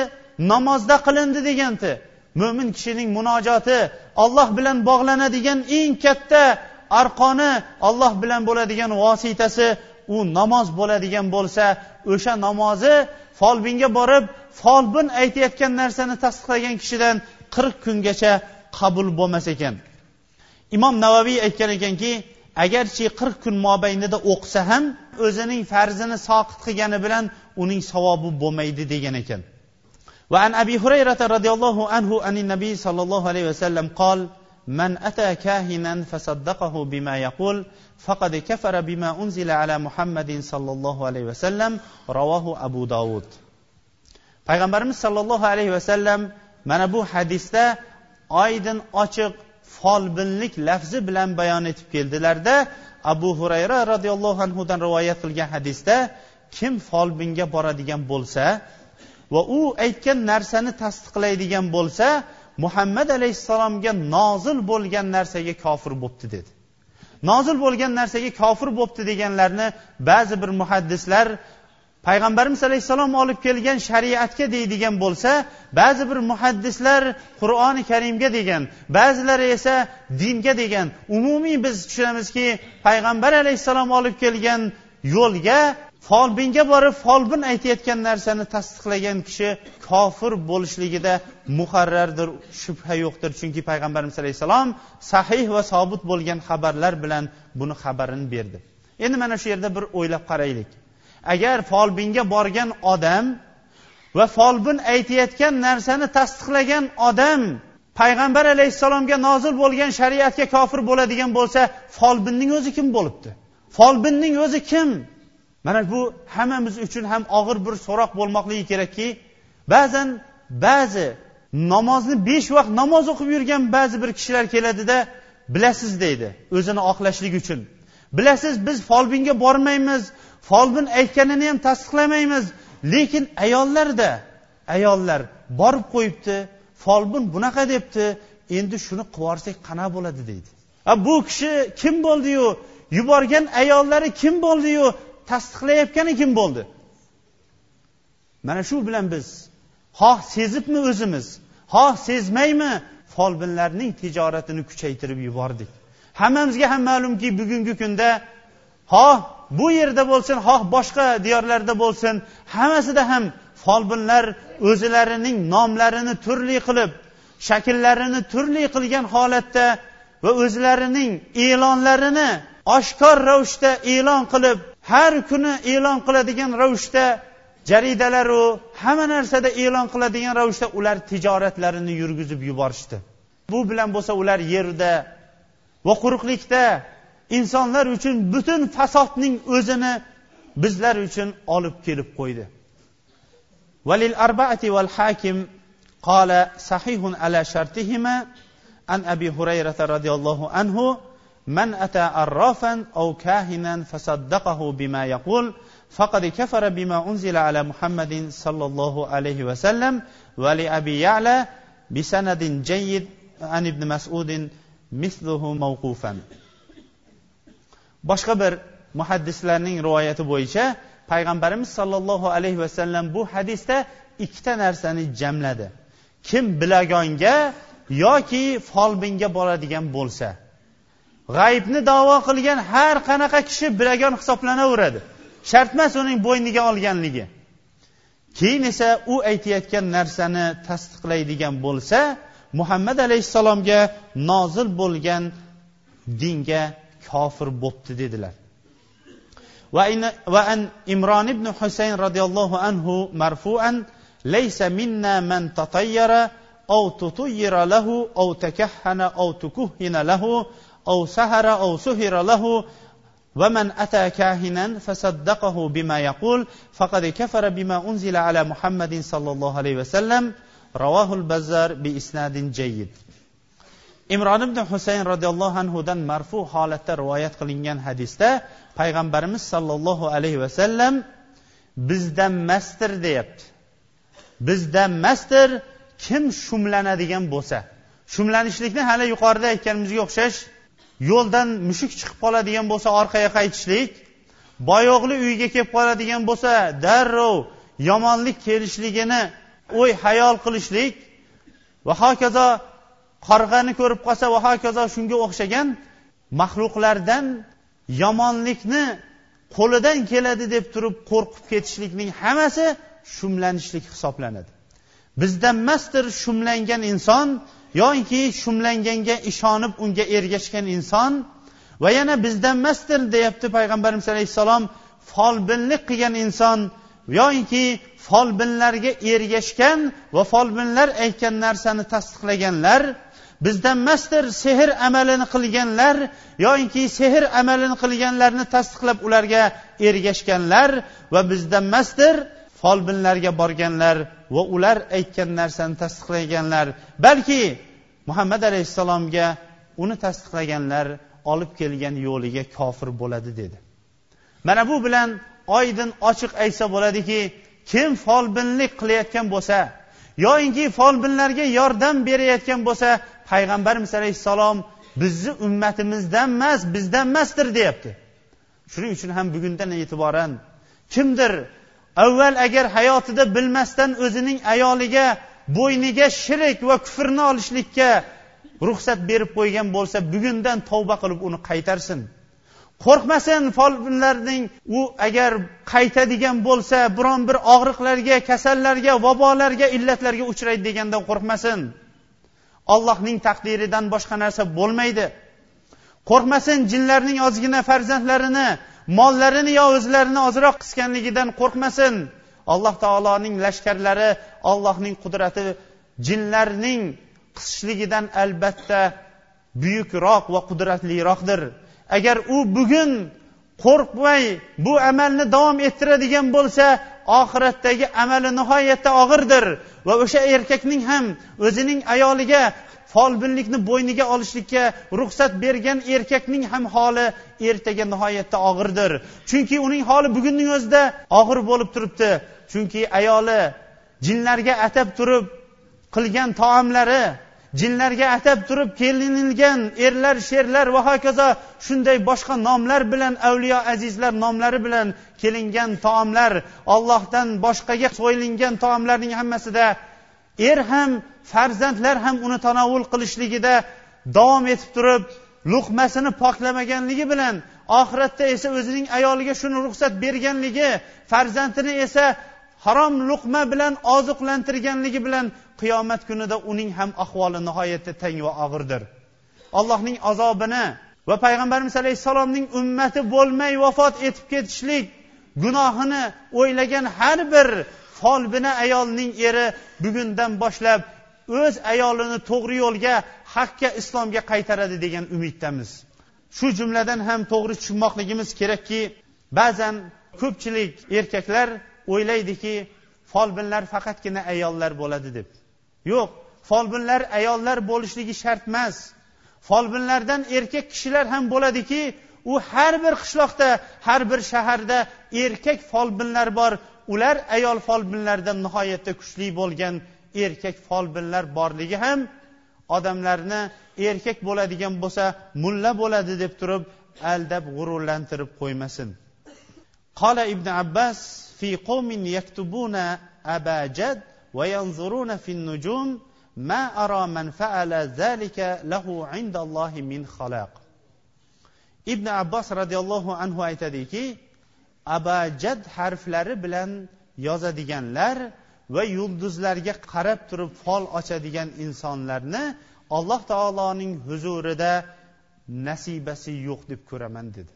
namozda qilindi degandi. Mo'min kishining munojoti olloh bilan bog'lanadigan eng katta arqoni olloh bilan bo'ladigan vositasi u namoz bo'ladigan bo'lsa o'sha namozi folbinga borib folbin aytayotgan narsani tasdiqlagan kishidan qirq kungacha qabul bo'lmas ekan. Imom navaviy aytgan ekanki agarchi qirq kun mobaynida o'qisa ham o'zining farzini soqit qilgani bilan uning savobi bo'lmaydi degan ekan. وعن أبي هريرة رضي الله عنه أن النبي صلى الله عليه وسلم قال من أتى كاهنا فصدقه بما يقول فقد كفر بما أنزل على محمد صلى الله عليه وسلم رواه أبو داود payg'ambarimiz sollallohu alayhi vasallam mana bu hadisda oydin ochiq folbinlik lafzi bilan bayon etib keldilarda abu hurayra roziyallohu anhudan rivoyat qilgan hadisda kim folbinga boradigan bo'lsa va u aytgan narsani tasdiqlaydigan bo'lsa muhammad alayhissalomga nozil bo'lgan narsaga kofir bo'pti dedi. Nozil bo'lgan narsaga kofir bo'pti deganlarni ba'zi bir muhaddislar payg'ambarimiz alayhissalom olib kelgan shariatga deydigan bo'lsa ba'zi bir muhaddislar qur'oni karimga degan ba'zilari esa dinga degan. Umumiy biz tushunamizki payg'ambar alayhissalom olib kelgan yo'lga folbinga borib folbin aytayotgan narsani tasdiqlagan kishi kofir bo'lishligida muharrardir shubha yo'qdir. Chunki payg'ambarimiz alayhissalom sahih va sobit bo'lgan xabarlar bilan buni xabarini berdi. Endi mana shu yerda bir o'ylab qaraylik. Agar folbinga borgan odam va folbin aytayotgan narsani tasdiqlagan odam payg'ambar alayhissalomga nozil bo'lgan shariatga kofir bo'ladigan bo'lsa folbinning o'zi kim bo'libdi? Folbinning o'zi kim? Mana bu hammamiz uchun ham og'ir bir so'roq bo'lmoqligi kerakki ba'zan ba'zi namozni besh vaqt namoz o'qib yurgan ba'zi bir kishilar keladida bilasiz deydi o'zini oqlashlik uchun. Bilasiz biz folbinga bormaymiz folbin aytganini ham tasdiqlamaymiz lekin ayollarda ayollar borib qo'yibdi folbin bunaqa debdi endi shuni qilib yuborsak qanaqa bo'ladi deydi. Bu kishi kim bo'ldiyu? Yuborgan ayollari kim bo'ldiyu? Tasdiqlayotgani kim bo'ldi? Mana shu bilan biz xoh sezibmi o'zimiz? Xoh sezmaymi? Folbinlarning tijoratini kuchaytirib yubordik. Hammamizga ham ma'lumki bugungi kunda xoh bu yerda bo'lsin xoh boshqa diyorlarda bo'lsin hammasida ham folbinlar o'zlarining nomlarini turli qilib shakllarini turli qilgan holatda va o'zlarining e'lonlarini oshkor ravishda e'lon qilib har kuni e'lon qiladigan ravishda jaridalaru hamma narsada e'lon qiladigan ravishda ular tijoratlarini yurgizib yuborishdi bu bilan bo'lsa ular yerda va quruqlikda insonlar uchun butun fasodning o'zini bizlar uchun olib kelib qo'ydi valil arbaati val hakim قال صحيح على شرطهما عن ابي هريره رضي الله عنه من أتى عرافا أو كاهنا فصدقه بما يقول فقد كفر بما أنزل على محمد صلى الله عليه وسلم ولأبي يعلى بسند جيد عن ابن مسعود مثله موقوفا boshqa bir muhaddislarning rivoyati bo'yicha payg'ambarimiz sollallohu alayhi vasallam bu hadisda ikkita narsani jamladi kim bilagonga yoki folbinga boradigan bo'lsa g'aybni davo qilgan har qanaqa kishi bilagan hisoblanaveradi shart emas uning bo'yniga olganligi keyin esa u aytayotgan narsani tasdiqlaydigan bo'lsa muhammad alayhissalomga nozil bo'lgan dinga kofir bo'pti dedilar وعن إمران بن حسين رضي الله عنه مرفوعا ليس منا من تطير أو تطير له أو تكهن أو تكهن له أو سهر أو سهر له ومن أتى كاهنا فصدقه بما يقول فقد كفر بما أنزل على محمد صلى الله عليه وسلم رواه البزار بإسناد جيد imron ibn husayn roziyallohu anhudan marfu holatda rivoyat qilingan hadisda payg'ambarimiz sollallohu alayhi vasallam bizdan masdir deyapti bizdan masdir kim shumlanadigan bo'lsa shumlanishlikni hali yuqorida aytganimizga o'xshash yo'ldan mushuk chiqib qoladigan bo'lsa orqaga qaytishlik boyoqli uyga kelib qoladigan bo'lsa darrov yomonlik kelishligini o'y hayol qilishlik va hokazo qarg'ani ko'rib qolsa va hokazo shunga o'xshagan maxluqlardan yomonlikni qo'lidan keladi deb turib qo'rqib ketishlikning hammasi shumlanishlik hisoblanadi. Bizdan emasdir shumlangan inson yoki shumlanganga ishonib unga ergashgan inson va yana bizdan emasdir deyapti payg'ambarimiz alayhissalom folbinlik qilgan inson. Yoinki folbinlarga ergashgan va folbinlar aytgan narsani tasdiqlaganlar bizdan emasdir sehr amalini qilganlar yoinki sehr amalini qilganlarni tasdiqlab ularga ergashganlar va bizdan emasdir folbinlarga borganlar va ular aytgan narsani tasdiqlaganlar balki muhammad alayhissalomga uni tasdiqlaganlar olib kelgan yo'liga kofir bo'ladi dedi. Mana bu bilan oydin ochiq aytsa bo'ladiki kim folbinlik qilayotgan bo'lsa yoyinki folbinlarga yordam berayotgan bo'lsa payg'ambarimiz alayhissalom bizni ummatimizdan emas bizdan emasdir deyapti. Shuning uchun ham bugundan e'tiboran kimdir avval agar hayotida bilmasdan o'zining ayoliga bo'yniga shirik va kufrni olishlikka ruxsat berib qo'ygan bo'lsa bugundan tavba qilib uni qaytarsin. Qo'rqmasin folbinlarning u agar qaytadigan bo'lsa biron bir og'riqlarga kasallarga vabolarga illatlarga uchraydi degandan qo'rqmasin. Ollohning taqdiridan boshqa narsa bo'lmaydi. Qo'rqmasin jinlarning ozgina farzandlarini mollarini yo o'zlarini ozroq qisganligidan qo'rqmasin. Alloh taoloning lashkarlari allohning qudrati jinlarning qisishligidan albatta buyukroq va qudratliroqdir. Agar u bugun qo'rqmay bu amalni davom ettiradigan bo'lsa oxiratdagi amali nihoyatda og'irdir va o'sha erkakning ham o'zining ayoliga folbinlikni bo'yniga olishlikka ruxsat bergan erkakning ham holi ertaga nihoyatda og'irdir. Chunki uning holi bugunning o'zida og'ir bo'lib turibdi. Chunki ayoli jinlarga atab turib qilgan taomlari jinlarga atab turib kelinilgan erlar sherlar va hokazo shunday boshqa nomlar bilan avliyo azizlar nomlari bilan kelingan taomlar ollohdan boshqaga so'yilingan taomlarning hammasida er ham farzandlar ham uni tanovul qilishligida davom etib turib luqmasini poklamaganligi bilan oxiratda esa o'zining ayoliga shuni ruxsat berganligi farzandini esa harom luqma bilan oziqlantirganligi bilan qiyomat kunida uning ham ahvoli nihoyatda tang va og'irdir. Allohning azobini va payg'ambarimiz alayhissalomning ummati bo'lmay vafot etib ketishlik gunohini o'ylagan har bir folbina ayolning eri bugundan boshlab o'z ayolini to'g'ri yo'lga haqqa islomga qaytaradi degan umiddamiz. Shu jumladan ham to'g'ri tushunmoqligimiz kerakki ba'zan ko'pchilik erkaklar o'ylaydiki folbinlar faqatgina ayollar bo'ladi deb. Yo'q folbinlar ayollar bo'lishligi shart emas. Folbinlardan erkak kishilar ham bo'ladiki u har bir qishloqda har bir shaharda erkak folbinlar bor. Ular ayol folbinlardan nihoyatda kuchli bo'lgan erkak folbinlar borligi ham odamlarni erkak bo'ladigan bo'lsa mulla bo'ladi deb turib aldab g'ururlantirib qo'ymasin. Qola ibn abbas fi qumin yaktubuna abajad va yanzuruna fi nujum ma ara man fa'ala zalika lahu indallohi min xalaq ibn abbos roziyallohu anhu aytadiki abajad harflari bilan yozadiganlar va yulduzlarga qarab turib fol ochadigan insonlarni alloh taoloning huzurida nasibasi yo'q deb ko'raman dedi.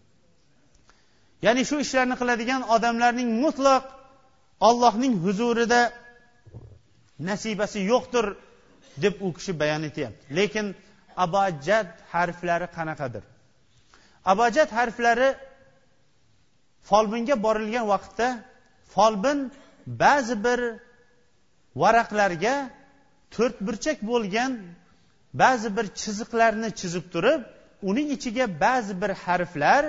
Ya'ni shu ishlarni qiladigan odamlarning mutlaq ollohning huzurida nasibasi yo'qdir deb u kishi bayon etyapti. Lekin abajad harflari qanaqadir? Abajad harflari folbinga borilgan vaqtda folbin ba'zi bir varaqlarga to'rt burchak bo'lgan ba'zi bir chiziqlarni chizib turib uning ichiga ba'zi bir harflar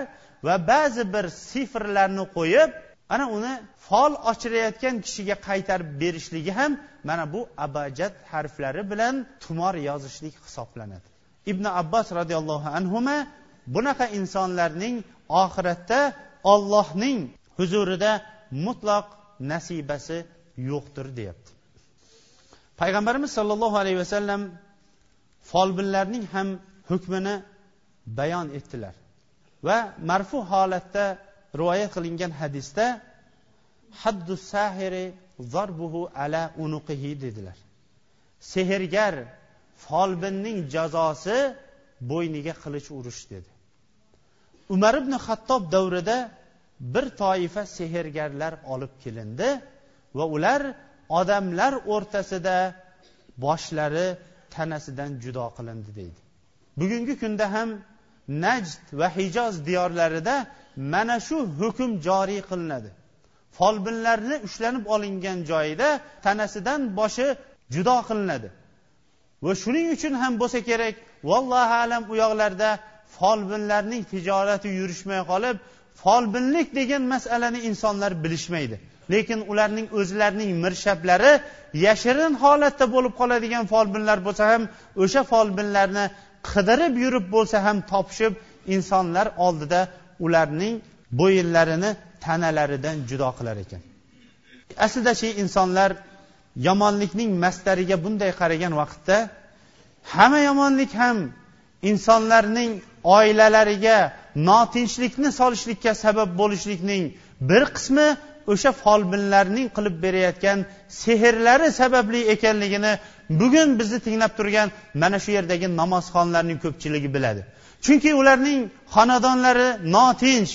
va ba'zi bir sifrlarni qo'yib ana uni fol ochirayotgan kishiga qaytarib berishligi ham mana bu abajad harflari bilan tumor yozishlik hisoblanadi. Ibn abbos roziyallohu anhu bunaqa insonlarning oxiratda ollohning huzurida mutlaq nasibasi yo'qdir deyapti. Payg'ambarimiz sollallohu alayhi vasallam folbinlarning ham hukmini bayon etdilar. Va marfu holatda rivoyat qilingan hadisda haddu sahiri zarbuhu ala unuqihi dedilar. Sehrgar folbinning jazosi bo'yniga qilich urish dedi. Umar ibn xattob davrida bir toifa sehrgarlar olib kelindi va ular odamlar o'rtasida boshlari tanasidan judo qilindi deydi. Bugungi kunda ham najd va hijoz diyorlarida mana shu hukm joriy qilinadi. Folbinlarni ushlanib olingan joyida tanasidan boshi judo qilinadi. Va shuning uchun ham bo'lsa kerak vallohu alam u yoqlarda folbinlarning tijorati yurishmay qolib folbinlik degan masalani insonlar bilishmaydi. Lekin ularning o'zlarining mirshablari yashirin holatda bo'lib qoladigan folbinlar bo'lsa ham o'sha folbinlarni qidirib yurib bo'lsa ham topishib insonlar oldida ularning bo'yinlarini tanalaridan judo qilar ekan. Aslidachi insonlar yomonlikning mastariga bunday qaragan vaqtda hamma yomonlik ham insonlarning oilalariga notinchlikni solishlikka sabab bo'lishlikning bir qismi o'sha folbinlarning qilib berayotgan sehrlari sababli ekanligini bugun bizni tinglab turgan mana shu yerdagi namozxonlarning ko'pchiligi biladi. Chunki ularning xonadonlari notinch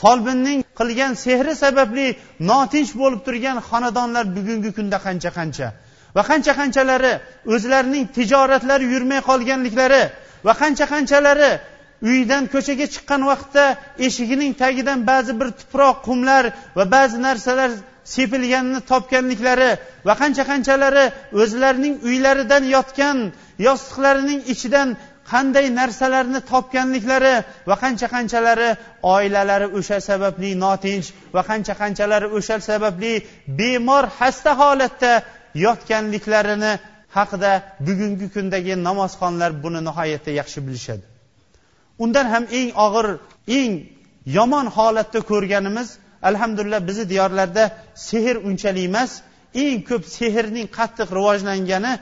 folbinning qilgan sehri sababli notinch bo'lib turgan xonadonlar bugungi kunda qancha qancha va qancha qanchalari o'zlarining tijoratlari yurmay qolganliklari va qancha qanchalari uydan ko'chaga chiqqan vaqtda eshigining tagidan ba'zi bir tuproq qumlar va ba'zi narsalar sepilganini topganliklari va qancha qanchalari o'zlarining uylaridan yotgan yostiqlarining ichidan qanday narsalarni topganliklari va qancha qanchalari oilalari o'sha sababli notinch va qancha qanchalari o'sha sababli bemor xasta holatda yotganliklarini haqida bugungi kundagi namozxonlar buni nihoyatda yaxshi bilishadi. Undan ham eng og'ir eng yomon holatda ko'rganimiz alhamdulillah bizni diyorlarda sehr unchalik emas eng ko'p sehrning qattiq rivojlangani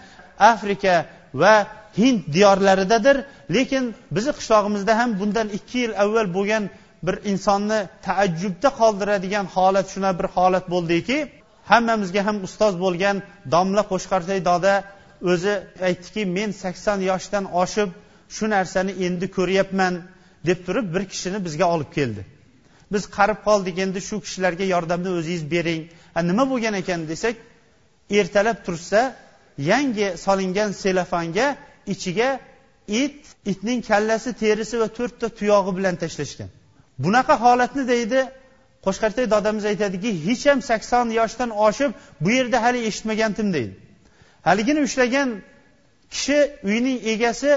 afrika va hind diyorlaridadir. Lekin bizni qishlog'imizda ham bundan ikki yil avval bo'lgan bir insonni taajjubda qoldiradigan holat shunaqa bir holat bo'ldiki hammamizga ham ustoz bo'lgan domla qo'shqartay doda o'zi aytdiki men sakson yoshdan oshib shu narsani endi ko'ryapman deb turib bir kishini bizga olib keldi. Biz qarib qoldik endi shu kishilarga yordamni o'zingiz bering. Nima bo'lgan ekan desak ertalab tursa yangi solingan selofanga ichiga it itning kallasi terisi va to'rtta tuyog'i bilan tashlashgan. Bunaqa holatni deydi qo'shqartay dodamiz aytadiki hech ham sakson yoshdan oshib bu yerda hali eshitmagandim deydi. Haligini ushlagan kishi uyning egasi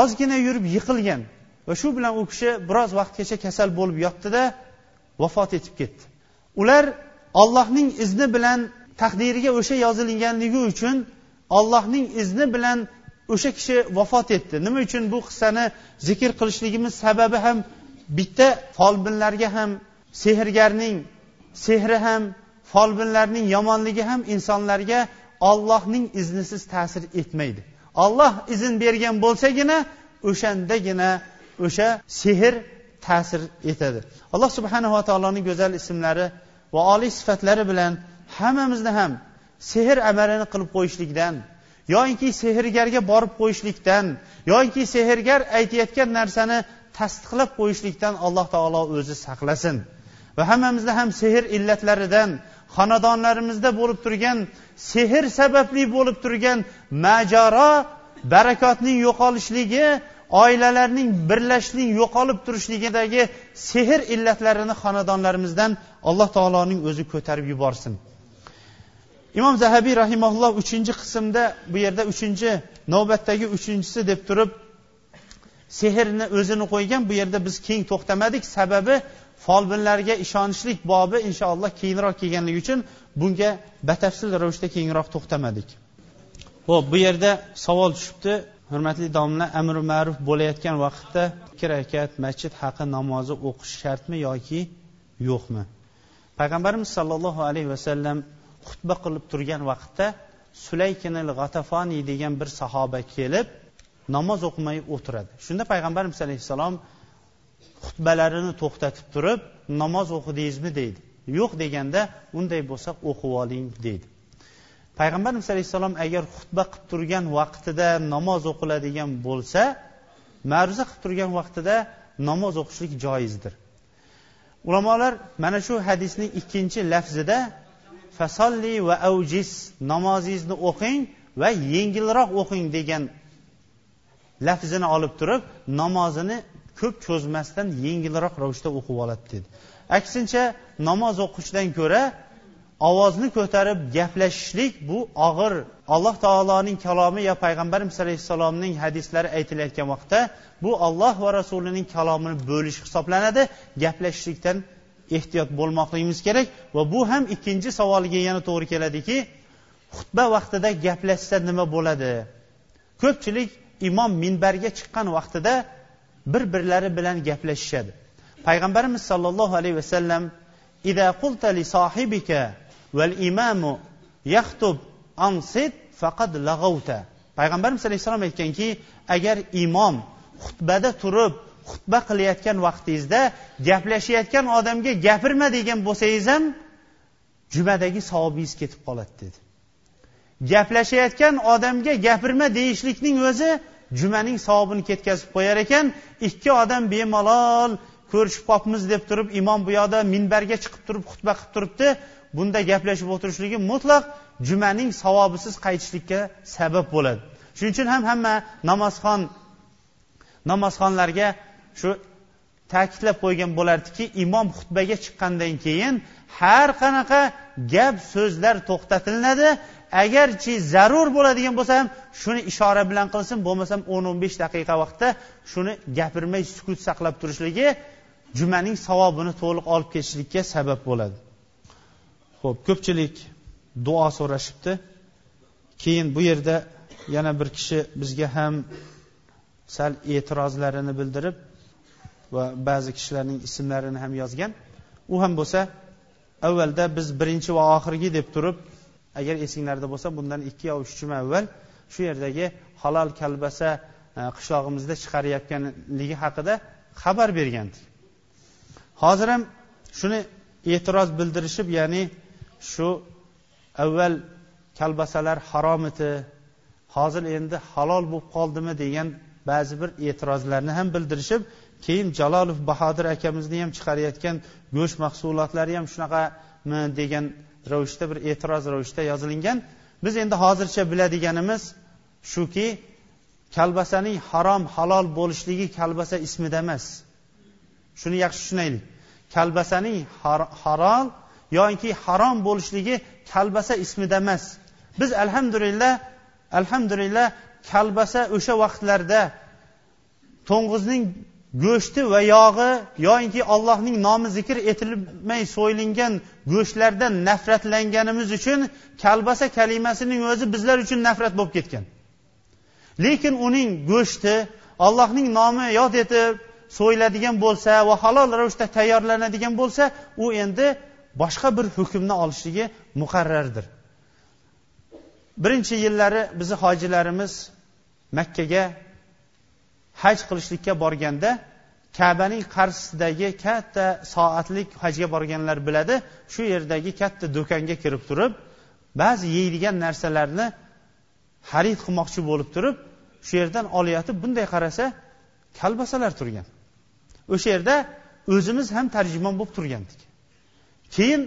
ozgina yurib yiqilgan va shu bilan u kishi biroz vaqtgacha kasal bo'lib yotdida vafot etib ketdi. Ular ollohning izni bilan taqdiriga o'sha yozilganligi uchun ollohning izni bilan o'sha kishi vafot etdi. Nima uchun bu qissani zikr qilishligimiz sababi ham bitta folbinlarga ham sehrgarning sehri ham folbinlarning yomonligi ham insonlarga ollohning iznisiz ta'sir etmaydi. Olloh izn bergan bo'lsagina o'shandagina o'sha sehr ta'sir etadi. Alloh subhanava taoloning go'zal ismlari va oliy sifatlari bilan hammamizni ham sehr amalini qilib qo'yishlikdan yoinki sehrgarga borib qo'yishlikdan yoinki sehrgar aytayotgan narsani tasdiqlab qo'yishlikdan alloh taolo o'zi saqlasin. Va hammamizni ham sehr illatlaridan xonadonlarimizda bo'lib turgan sehr sababli bo'lib turgan majaro barakotning yo'qolishligi oilalarning birlashishlik yo'qolib turishligidagi sehr illatlarini xonadonlarimizdan alloh taoloning o'zi ko'tarib yuborsin. Imom zahabiy rahimaulloh uchinchi qismda bu yerda uchinchi navbatdagi uchinchisi deb turib sehrni o'zini qo'ygan bu yerda biz keng to'xtamadik. Sababi folbinlarga ishonishlik bobi inshaalloh keyinroq kelganligi uchun bunga batafsil ravishda keyinroq to'xtamadik. Ho'p bu yerda savol tushibdi. Hurmatli domla amri ma'ruf bo'layotgan vaqtda ikki rakat masjid haqi namozi o'qish shartmi yoki yo'qmi? Payg'ambarimiz sollallohu alayhi vasallam xutba qilib turgan vaqtda sulaykinil g'atafoniy degan bir sahoba kelib namoz o'qimay o'tiradi. Shunda payg'ambarimiz alayhissalom xutbalarini to'xtatib turib namoz o'qidingizmi deydi. Yo'q deganda unday bo'lsa o'qib oling deydi. Payg'ambarimiz alayhissalom agar xutba qilib turgan vaqtida namoz o'qiladigan bo'lsa ma'ruza qilib turgan vaqtida namoz o'qishlik joizdir. Ulamolar mana shu hadisning ikkinchi lafzida fasolli va avjis namozingizni o'qing va yengilroq o'qing degan lafzini olib turib namozini ko'p cho'zmasdan yengilroq ravishda o'qib oladi dedi. Aksincha namoz o'qishdan ko'ra ovozni ko'tarib gaplashishlik bu og'ir. Alloh taoloning kalomi yo payg'ambarimiz alayhissalomning hadislari aytilayotgan vaqtda bu olloh va rasulining kalomini bo'lish hisoblanadi. Gaplashishlikdan ehtiyot bo'lmoqligimiz kerak va bu ham ikkinchi savolga yana to'g'ri keladiki xutba vaqtida gaplashsa nima bo'ladi? Ko'pchilik imom minbarga chiqqan vaqtida bir birlari bilan gaplashishadi. Payg'ambarimiz sollallohu alayhi vasallam ida qulta li sohibika val imamu yaxtub ansit faqad lag'avta payg'ambarimiz alayhissalom aytganki agar imom xutbada turib xutba qilayotgan vaqtingizda gaplashayotgan odamga gapirma degan bo'lsangiz ham jumadagi savobingiz ketib qoladi dedi. Gaplashayotgan odamga gapirma deyishlikning o'zi jumaning savobini ketkazib qo'yar ekan ikki odam bemalol ko'rishib qolibmiz deb turib imom bu yoqda minbarga chiqib turib xutba qilib turibdi. Bunda gaplashib o'tirishligi mutlaq jumaning savobisiz qaytishlikka sabab bo'ladi. Shuning uchun ham hamma namozxon namozxonlarga shu ta'kidlab qo'ygan bo'lardiki imom xutbaga chiqqandan keyin har qanaqa gap so'zlar to'xtatilinadi agarchi zarur bo'ladigan bo'lsa ham shuni ishora bilan qilsin bo'lmasam o'n o'n besh daqiqa vaqtda shuni gapirmay sukut saqlab turishligi jumaning savobini to'liq olib ketishlikka sabab bo'ladi. Ho'p ko'pchilik duo so'rashibdi. Keyin bu yerda yana bir kishi bizga ham sal e'tirozlarini bildirib va ba'zi kishilarning ismlarini ham yozgan. U ham bo'lsa avvalda biz birinchi va oxirgi deb turib agar esinglarda bo'lsa bundan ikki yo uch juma avval shu yerdagi halol kalbasa e, qishlog'imizda chiqarayotganligi haqida xabar bergandik. Hozir ham shuni e'tiroz bildirishib ya'ni shu avval kalbasalar harom edi hozir endi halol bo'lib qoldimi degan ba'zi bir e'tirozlarni ham bildirishib keyin jalolov bahodir akamizni ham chiqarayotgan go'sht mahsulotlari ham shunaqami degan ravishda bir e'tiroz ravishda yozilingan. Biz endi hozircha biladiganimiz shuki kalbasaning harom halol bo'lishligi kalbasa ismida emas. Shuni yaxshi tushunaylik. Kalbasaning halol yoki harom bo'lishligi kalbasa ismida emas. Biz alhamdulillah alhamdulillah kalbasa o'sha vaqtlarda to'ng'izning go'shti va yog'i yoinki allohning nomi zikr etilmay so'yilgan go'shtlardan nafratlanganimiz uchun kalbasa kalimasining o'zi bizlar uchun nafrat bo'lib ketgan. Lekin uning go'shti allohning nomi yod etib so'yiladigan bo'lsa va halol ravishda tayyorlanadigan bo'lsa u endi boshqa bir hukmni olishligi muqarrardir. Birinchi yillari bizni hojilarimiz makkaga haj qilishlikka borganda kabaning qarshisidagi katta soatlik hajga borganlar biladi shu yerdagi katta do'konga kirib turib ba'zi yeydigan narsalarni xarid qilmoqchi bo'lib turib shu yerdan olayotib bunday qarasa kalbasalar turgan. O'sha yerda o'zimiz ham tarjimon bo'lib turgandik. Keyin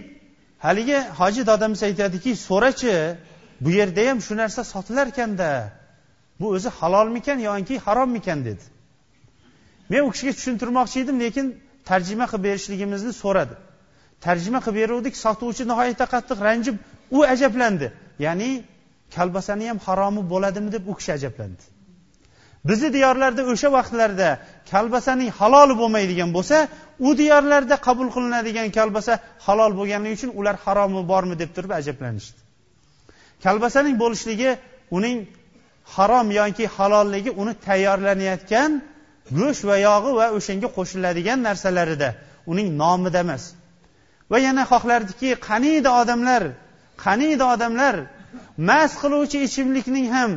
haligi hoji dodamiz aytadiki so'rachi bu yerda ham shu narsa sotilarkanda. Bu o'zi halolmikan yoki harommikan dedi. Men u kishiga tushuntirmoqchi edim lekin tarjima qilib berishligimizni so'radi. Tarjima qilib beruvdik sotuvchi nihoyatda qattiq ranjib u ajablandi. Ya'ni kolbasani ham haromi bo'ladimi deb u kishi ajablandi. Bizni diyorlarda o'sha vaqtlarda kalbasaning haloli bo'lmaydigan bo'lsa u diyorlarda qabul qilinadigan kalbasa halol bo'lganligi uchun ular haromi bormi deb turib ajablanishdi. Kalbasaning bo'lishligi uning harom yoki halolligi uni tayyorlanayotgan go'sht va yog'i va o'shanga qo'shiladigan narsalarida uning nomida emas. Va yana xohlardiki qaniydi odamlar qaniydi odamlar mast qiluvchi ichimlikning ham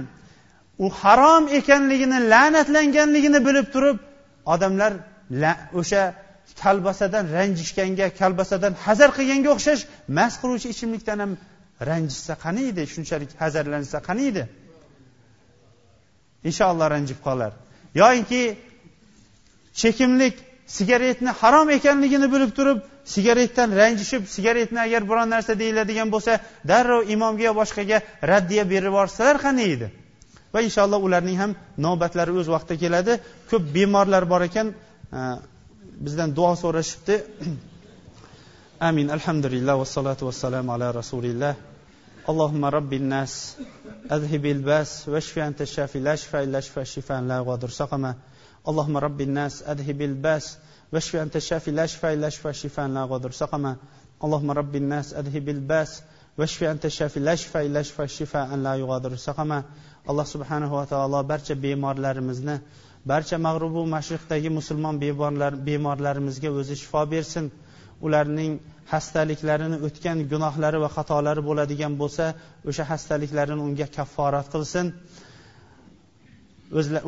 u harom ekanligini la'natlanganligini bilib turib odamlar o'sha kalbasadan ranjishganga kalbasadan hazar qilganga o'xshash mast qiluvchi ichimlikdan ham ranjishsa qaniydi shunchalik hazarlansa qaniydi? inshaalloh ranjib qolar yoinki chekimlik sigaretni harom ekanligini bilib turib sigaretdan ranjishib sigaretni agar biron narsa deyiladigan bo'lsa darrov imomga yo boshqaga raddiya berib yuborsalar qani edi? Va inshaalloh ularning ham navbatlari o'z vaqtida keladi. Ko'p bemorlar bor ekan e, bizdan duo so'rashibdi. Amin. Alhamdulillah vassalotu vassalamu ala rasulillah. Allohumma robbinnas أذهب الباس واشف أنت الشافي لا شفاء إلا شفاء شفاء لا يغادر سقما اللهم رب الناس أذهب الباس واشف أنت الشافي لا شفاء إلا شفاء شفاء لا يغادر سقما اللهم رب الناس أذهب الباس واشف أنت الشافي لا شفاء إلا شفاء شفاء لا يغادر سقما alloh subhanahu va taolo barcha bemorlarimizni barcha mag'rubu mashriqdagi musulmon bemorlarimizga o'zi shifo bersin ularning xastaliklarini o'tgan gunohlari va xatolari bo'ladigan bo'lsa o'sha xastaliklarini unga kafforat qilsin.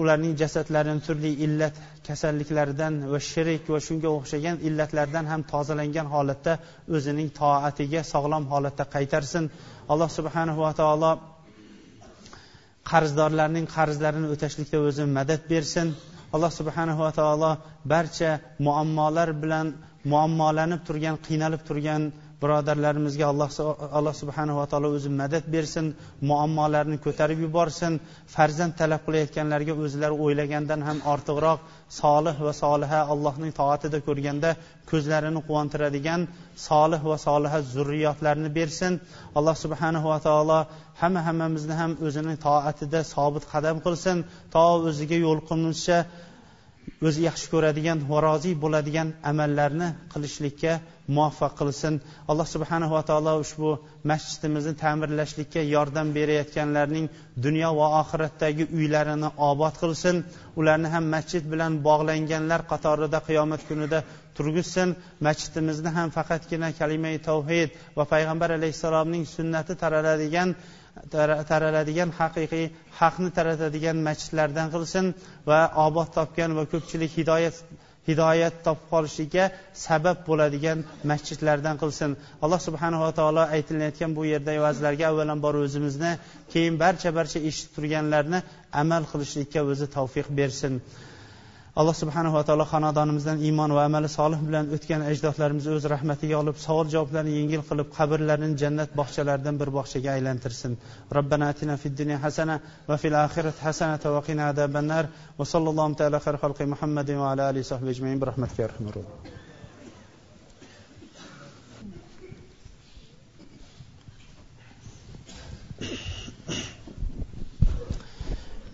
Ularning jasadlarini turli illat kasalliklardan va shirik va shunga o'xshagan illatlardan ham tozalangan holatda o'zining toatiga sog'lom holatda qaytarsin. Alloh subhanahu va taolo qarzdorlarning qarzlarini o'tashlikda o'zi madad bersin. Alloh subhanahu va taolo barcha muammolar bilan muammolanib turgan qiynalib turgan birodarlarimizga alloh alloh subhanahu va taolo o'zi madad bersin muammolarni ko'tarib yuborsin. Farzand talab qilayotganlarga o'zlari o'ylagandan ham ortiqroq solih va soliha allohning toatida ko'rganda ko'zlarini quvontiradigan solih va soliha zurriyotlarni bersin. Alloh subhanahu va taolo hamma hammamizni ham o'zining toatida sobit qadam qilsin. To o'ziga yo'liqimizcha o'zi yaxshi ko'radigan va rozi bo'ladigan amallarni qilishlikka muvaffaq qilsin. Alloh subhanahu va taolo ushbu masjidimizni ta'mirlashlikka yordam berayotganlarning dunyo va oxiratdagi uylarini obod qilsin. Ularni ham masjid bilan bog'langanlar qatorida qiyomat kunida turgizsin. Masjidimizni ham faqatgina kalimai tavhid va payg'ambar alayhissalomning sunnati taraladigan taraladigan haqiqiy haqni taratadigan masjidlardan qilsin va obod topgan va ko'pchilik hidoyat hidoyat topib qolishiga sabab bo'ladigan masjidlardan qilsin. Alloh subhanava taolo aytilayotgan bu yerdagi va'zlarga avvalambor o'zimizni keyin barcha barcha eshitib turganlarni amal qilishlikka o'zi tavfiq bersin. Alloh subhanava taolo xonadonimizdan iymon va amali solih bilan o'tgan ajdodlarimizni o'z rahmatiga olib savol javoblarni yengil qilib qabrlarini jannat bog'chalaridan bir bog'chaga aylantirsin. Robbana atina fid dunya hasana va fil oxirat hasanata va qina azabannar va sallallohu taala xayr xalqi muhammadin va ala alihi sohbi ajmain. Bi rahmatika arhamar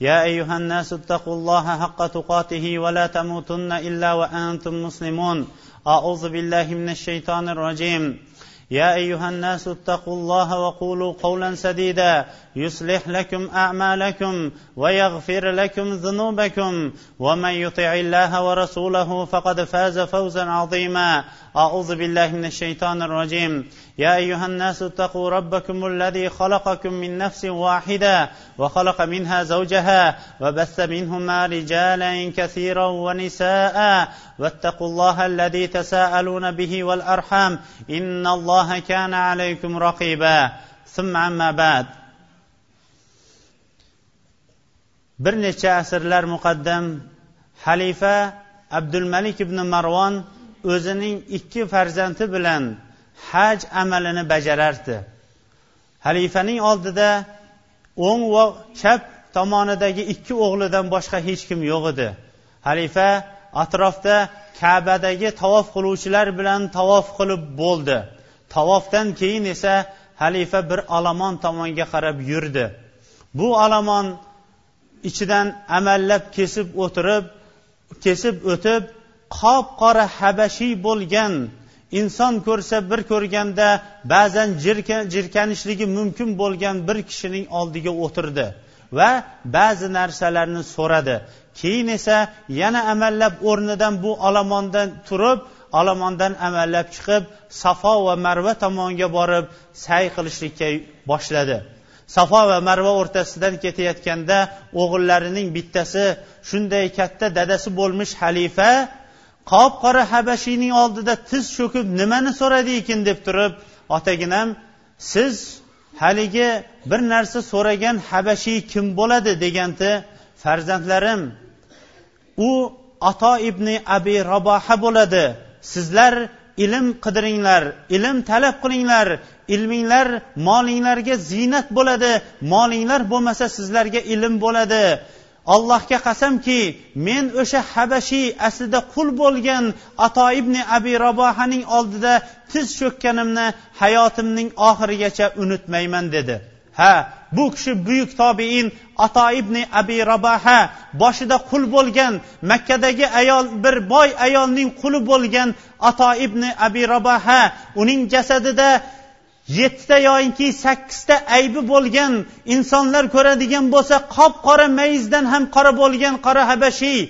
يا أيها الناس اتقوا الله حق تقاته ولا تموتن إلا وأنتم مسلمون. أعوذ بالله من الشيطان الرجيم. يا أيها الناس اتقوا الله وقولوا قولا سديدا. يصلح لكم أعمالكم ويغفر لكم ذنوبكم. ومن يطع الله ورسوله فقد فاز فوزا عظيما. أعوذ بالله من الشيطان الرجيم. يا أيها الناس اتقوا ربكم الذي خلقكم من نفس واحدة وخلق منها زوجها وبث منهما رجالا كثيرا ونساء. واتقوا الله الذي تساءلون به والأرحام. إن الله كان عليكم رقيبا. ثم عما بعد. Bir necha asrlar muqaddam xalifa abdulmalik ibn marvon o'zining ikki farzandi bilan haj amalini bajarardi. Xalifaning oldida o'ng va chap tomonidagi ikki o'g'lidan boshqa hech kim yo'q edi. Xalifa atrofda kabadagi tavof qiluvchilar bilan tavof qilib bo'ldi. Tavofdan keyin esa xalifa bir olomon tomonga qarab yurdi. Bu olomon ichidan amallab kesib o'tirib kesib o'tib qop qora habashiy bo'lgan inson ko'rsa bir ko'rganda ba'zan jirkanishligi mumkin bo'lgan bir kishining oldiga o'tirdi va ba'zi narsalarni so'radi. Keyin esa yana amallab o'rnidan bu olomondan turib olomondan amallab chiqib safo va marva tomonga borib say qilishlikka boshladi. Safo va marva o'rtasidan ketayotganda o'g'illarining bittasi shunday katta dadasi bo'lmish halifa qop qora habashiyning oldida tiz cho'kib nimani so'radi ekan deb turib otaginam siz haligi bir narsa so'ragan habashiy kim bo'ladi? deganda farzandlarim. U ato ibn abi raboha bo'ladi. Sizlar ilm qidiringlar ilm talab qilinglar ilminglar molinglarga ziynat bo'ladi molinglar bo'lmasa sizlarga ilm bo'ladi. Allohga qasamki men o'sha habashiy aslida qul bo'lgan ato ibn abi robohaning oldida tiz cho'kkanimni hayotimning oxirigacha unutmayman dedi. Ha bu kishi buyuk tobein ato ibn abi rabaha boshida qul bo'lgan makkadagi ayol bir boy ayolning quli bo'lgan ato ibn abi rabaha uning jasadida yettita yoyinki sakkizta aybi bo'lgan insonlar ko'radigan bo'lsa qop qora mayizdan ham qora bo'lgan qora habashiy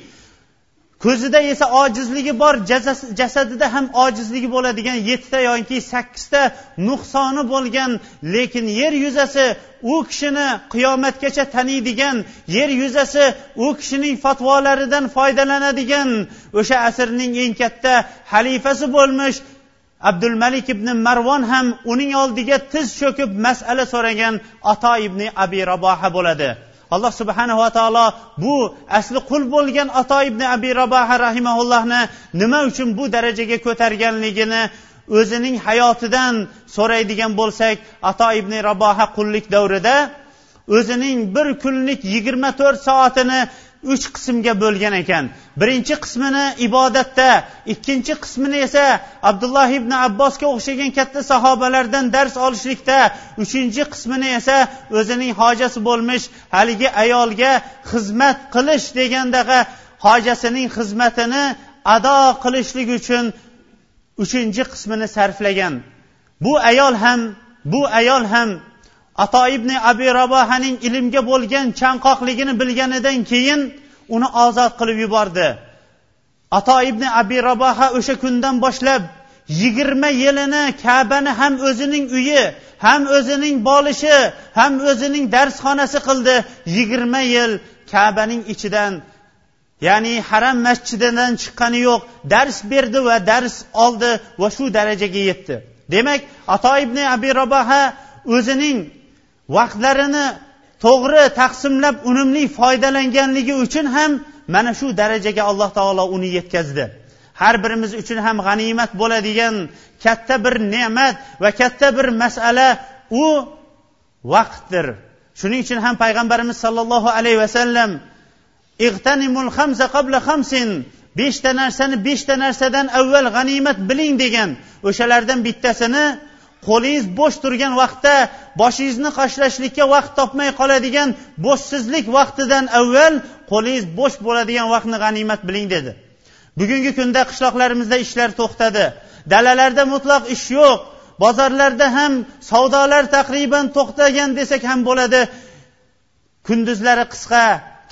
ko'zida esa ojizligi bor jasadida ham ojizligi bo'ladigan yettita yoki sakkizta nuqsoni bo'lgan lekin yer yuzasi u kishini qiyomatgacha taniydigan yer yuzasi u kishining fatvolaridan foydalanadigan o'sha asrning eng katta xalifasi bo'lmish abdul malik ibn marvon ham uning oldiga tiz cho'kib masala so'ragan ato ibn abi raboha bo'ladi. Alloh subhanava taolo bu asli qul bo'lgan ato ibn abi raboha rahimaullohni nima uchun bu darajaga ko'targanligini o'zining hayotidan so'raydigan bo'lsak ato ibn raboha qullik davrida o'zining bir kunlik yigirma to'rt soatini uch qismga bo'lgan ekan. Birinchi qismini ibodatda ikkinchi qismini esa abdulloh ibn abbosga o'xshagan katta sahobalardan dars olishlikda uchinchi qismini esa o'zining hojasi bo'lmish haligi ayolga xizmat qilish degandaqa hojasining xizmatini ado qilishlik uchun uchinchi qismini sarflagan. Bu ayol ham bu ayol ham ato ibn abi rabohaning ilmga bo'lgan chanqoqligini bilganidan keyin uni ozod qilib yubordi. Ato ibn abi raboha o'sha kundan boshlab yigirma yilini kabani ham o'zining uyi ham o'zining bolishi ham o'zining darsxonasi qildi. Yigirma yil kabaning ichidan ya'ni haram masjididan chiqqani yo'q dars berdi va dars oldi va shu darajaga yetdi. Demak ato ibn abi raboha o'zining vaqtlarini to'g'ri taqsimlab unumli foydalanganligi uchun ham mana shu darajaga alloh taolo uni yetkazdi. Har birimiz uchun ham g'animat bo'ladigan katta bir ne'mat va katta bir masala u vaqtdir. Shuning uchun ham payg'ambarimiz sollallohu alayhi vasallam ig'tanimul hamza qabla hamsin beshta narsani beshta narsadan avval g'animat biling degan o'shalardan bittasini qo'lingiz bo'sh turgan vaqtda boshingizni qashlashlikka vaqt topmay qoladigan bo'shsizlik vaqtidan avval qo'lingiz bo'sh bo'ladigan vaqtni g'animat biling dedi. Bugungi kunda qishloqlarimizda ishlar to'xtadi. Dalalarda mutlaq ish yo'q. Bozorlarda ham savdolar taqriban to'xtagan desak ham bo'ladi. Kunduzlari qisqa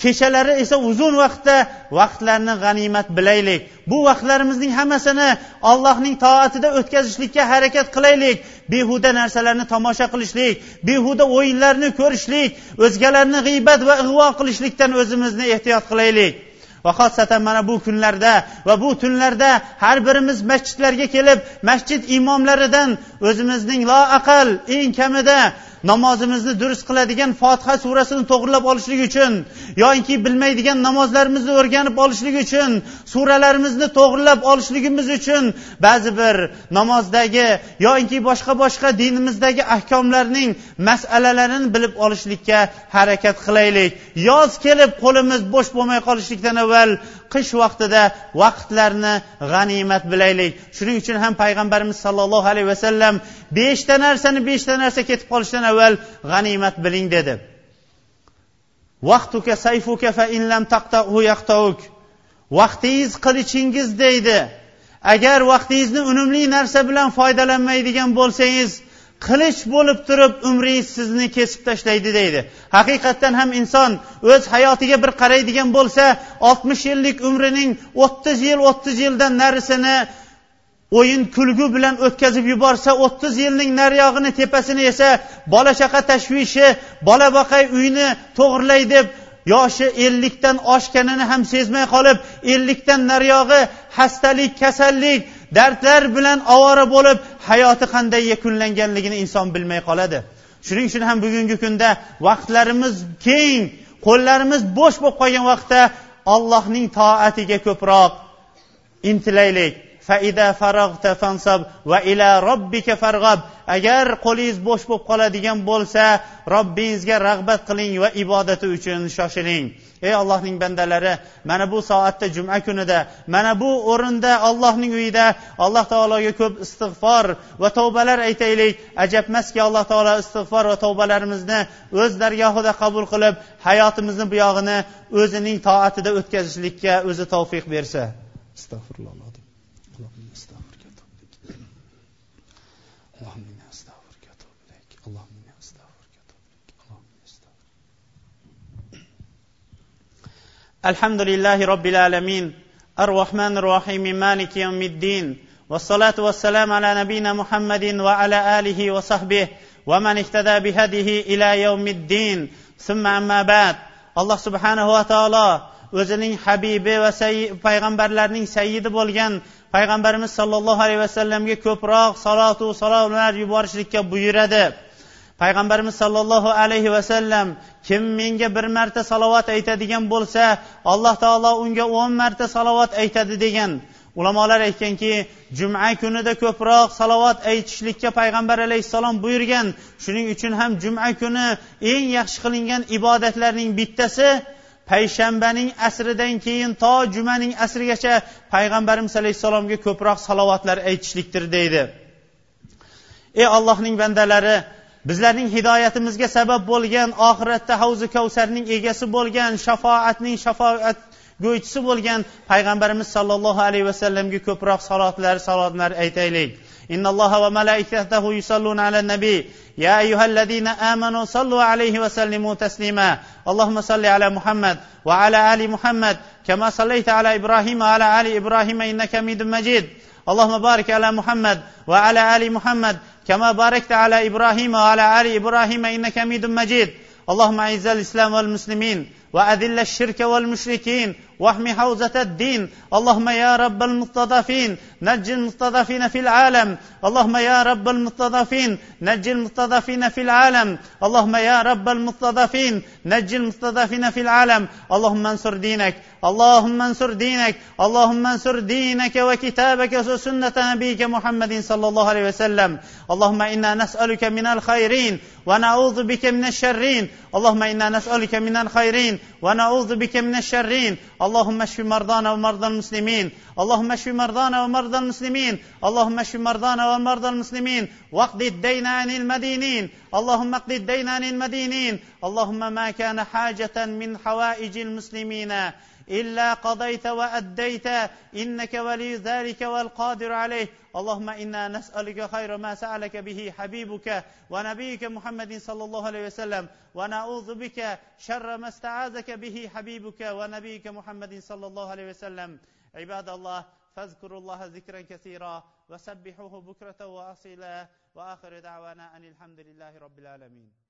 kechalari esa uzun vaqtda vaqtlarni g'animat bilaylik. Bu vaqtlarimizning hammasini allohning toatida o'tkazishlikka harakat qilaylik. Behuda narsalarni tomosha qilishlik behuda o'yinlarni ko'rishlik o'zgalarni g'iybat va ig'vo qilishlikdan o'zimizni ehtiyot qilaylik. Va xosatan mana bu kunlarda va bu tunlarda har birimiz masjidlarga kelib masjid imomlaridan o'zimizning loaqal eng kamida namozimizni durust qiladigan fotiha surasini to'g'irlab olishlik uchun yoinki bilmaydigan namozlarimizni o'rganib olishlik uchun suralarimizni to'g'irlab olishligimiz uchun ba'zi bir namozdagi yoinki boshqa boshqa dinimizdagi ahkomlarning masalalarini bilib olishlikka harakat qilaylik. Yoz kelib qo'limiz bo'sh bo'lmay qolishlikdan avval qish vaqtida vaqtlarni g'animat bilaylik. Shuning uchun ham payg'ambarimiz sollallohu alayhi vasallam beshta narsani beshta narsa ketib qolishdan avval g'animat biling dedi. Vaqtuka sayfuka fa in lam taqtahu yaqtauk. Vaqtingiz qilichingiz deydi. Agar vaqtingizni unumli narsa bilan foydalanmaydigan bo'lsangiz qilich bo'lib turib umringiz sizni kesib tashlaydi deydi. Haqiqatdan ham inson o'z hayotiga bir qaraydigan bo'lsa oltmish yillik umrining o'ttiz yil o'ttiz yildan narisini o'yin kulgu bilan o'tkazib yuborsa o'ttiz yilning nariyog'ini tepasini esa bola chaqa tashvishi bola boqay uyni to'g'irlay deb yoshi ellikdan oshganini ham sezmay qolib ellikdan nariyog'i xastalik kasallik dardlar bilan ovora bo'lib hayoti qanday yakunlanganligini inson bilmay qoladi. Shuning uchun ham bugungi kunda vaqtlarimiz keng qo'llarimiz bo'sh bo'lib qolgan vaqtda allohning toatiga ko'proq intilaylik. Va ila robbika farg'ab agar qo'lingiz bo'sh bo'lib qoladigan bo'lsa robbingizga rag'bat qiling va ibodati uchun shoshiling. Ey allohning bandalari mana bu soatda juma kunida mana bu o'rinda allohning uyida alloh taologa ko'p istig'for va tavbalar aytaylik. Ajabmaski alloh taolo istig'for va tavbalarimizni o'z dargohida qabul qilib hayotimizni buyog'ini o'zining toatida o'tkazishlikka o'zi tavfiq bersa. Astag'firulloh الحمد لله رب العالمين الرحمن الرحيم مالك يوم الدين والصلاة والسلام على نبينا محمد وعلى آله وصحبه ومن اهتدى بهديه إلى يوم الدين ثم أما بعد الله سبحانه وتعالى o'zining habibi va payg'ambarlarning sayyidi bo'lgan payg'ambarimiz sollallohu alayhi vasallamga ko'proq salotu salomlar yuborishlikka buyuradi Payg'ambarimiz sollallohu alayhi vasallam kim menga bir marta salovat aytadigan bo'lsa alloh taolo unga o'n marta salovat aytadi degan. Ulamolar aytganki juma kunida ko'proq salovat aytishlikka payg'ambar alayhissalom buyurgan. Shuning uchun ham juma kuni eng yaxshi qilingan ibodatlarning bittasi payshanbaning asridan keyin to jumaning asrigacha payg'ambarimiz alayhissalomga ko'proq salovatlar aytishlikdir deydi. Ey allohning bandalari bizlarning hidoyatimizga sabab bo'lgan oxiratda havzi kavsarning egasi bo'lgan shafoatning shafoat go'ychisi bo'lgan payg'ambarimiz sollallohu alayhi vasallamga ko'proq salotlar salotlar aytaylik إن الله وملائكته يصلون على النبي يا أيها الذين آمنوا صلوا عليه وسلموا تسليما اللهم صل على محمد وعلى آل محمد كما صليت على إبراهيم وعلى آل إبراهيم إنك حميد مجيد اللهم بارك على محمد وعلى آل محمد كما باركت على إبراهيم وعلى آل إبراهيم إنك حميد مجيد. اللهم أعز الإسلام والمسلمين. وأذل الشرك والمشركين واحم حوزة الدين. اللهم يا رب المستضعفين نج المستضعفين في العالم. اللهم يا رب المستضعفين نج المستضعفين في العالم. اللهم يا رب المستضعفين نج المستضعفين في العالم. اللهم انصر دينك. اللهم انصر دينك. اللهم انصر دينك وكتابك وسنة نبيك محمد صلى الله عليه وسلم. اللهم إنا نسألك من الخيرين ونعوذ بك من الشرين. اللهم إنا نسألك من الخيرين ونعوذ بك من الشرين. اللهم اشف مرضانا ومرضى المسلمين. اللهم اشف مرضانا ومرضى المسلمين. اللهم اشف مرضانا ومرضى المسلمين. واقض الدين عن المدينين. اللهم اقض الدين عن المدينين. اللهم ما كان حاجة من حوائج المسلمين. إلا قضيت وأديت إنك ولي ذلك والقادر عليه. اللهم إنا نسألك خير ما سألك به حبيبك ونبيك محمد صلى الله عليه وسلم ونعوذ بك شر ما استعاذك به حبيبك ونبيك محمد صلى الله عليه وسلم. عباد الله فاذكروا الله ذكرا كثيرا وسبحوه بكرة وأصيلا. وآخر دعوانا أن الحمد لله رب العالمين.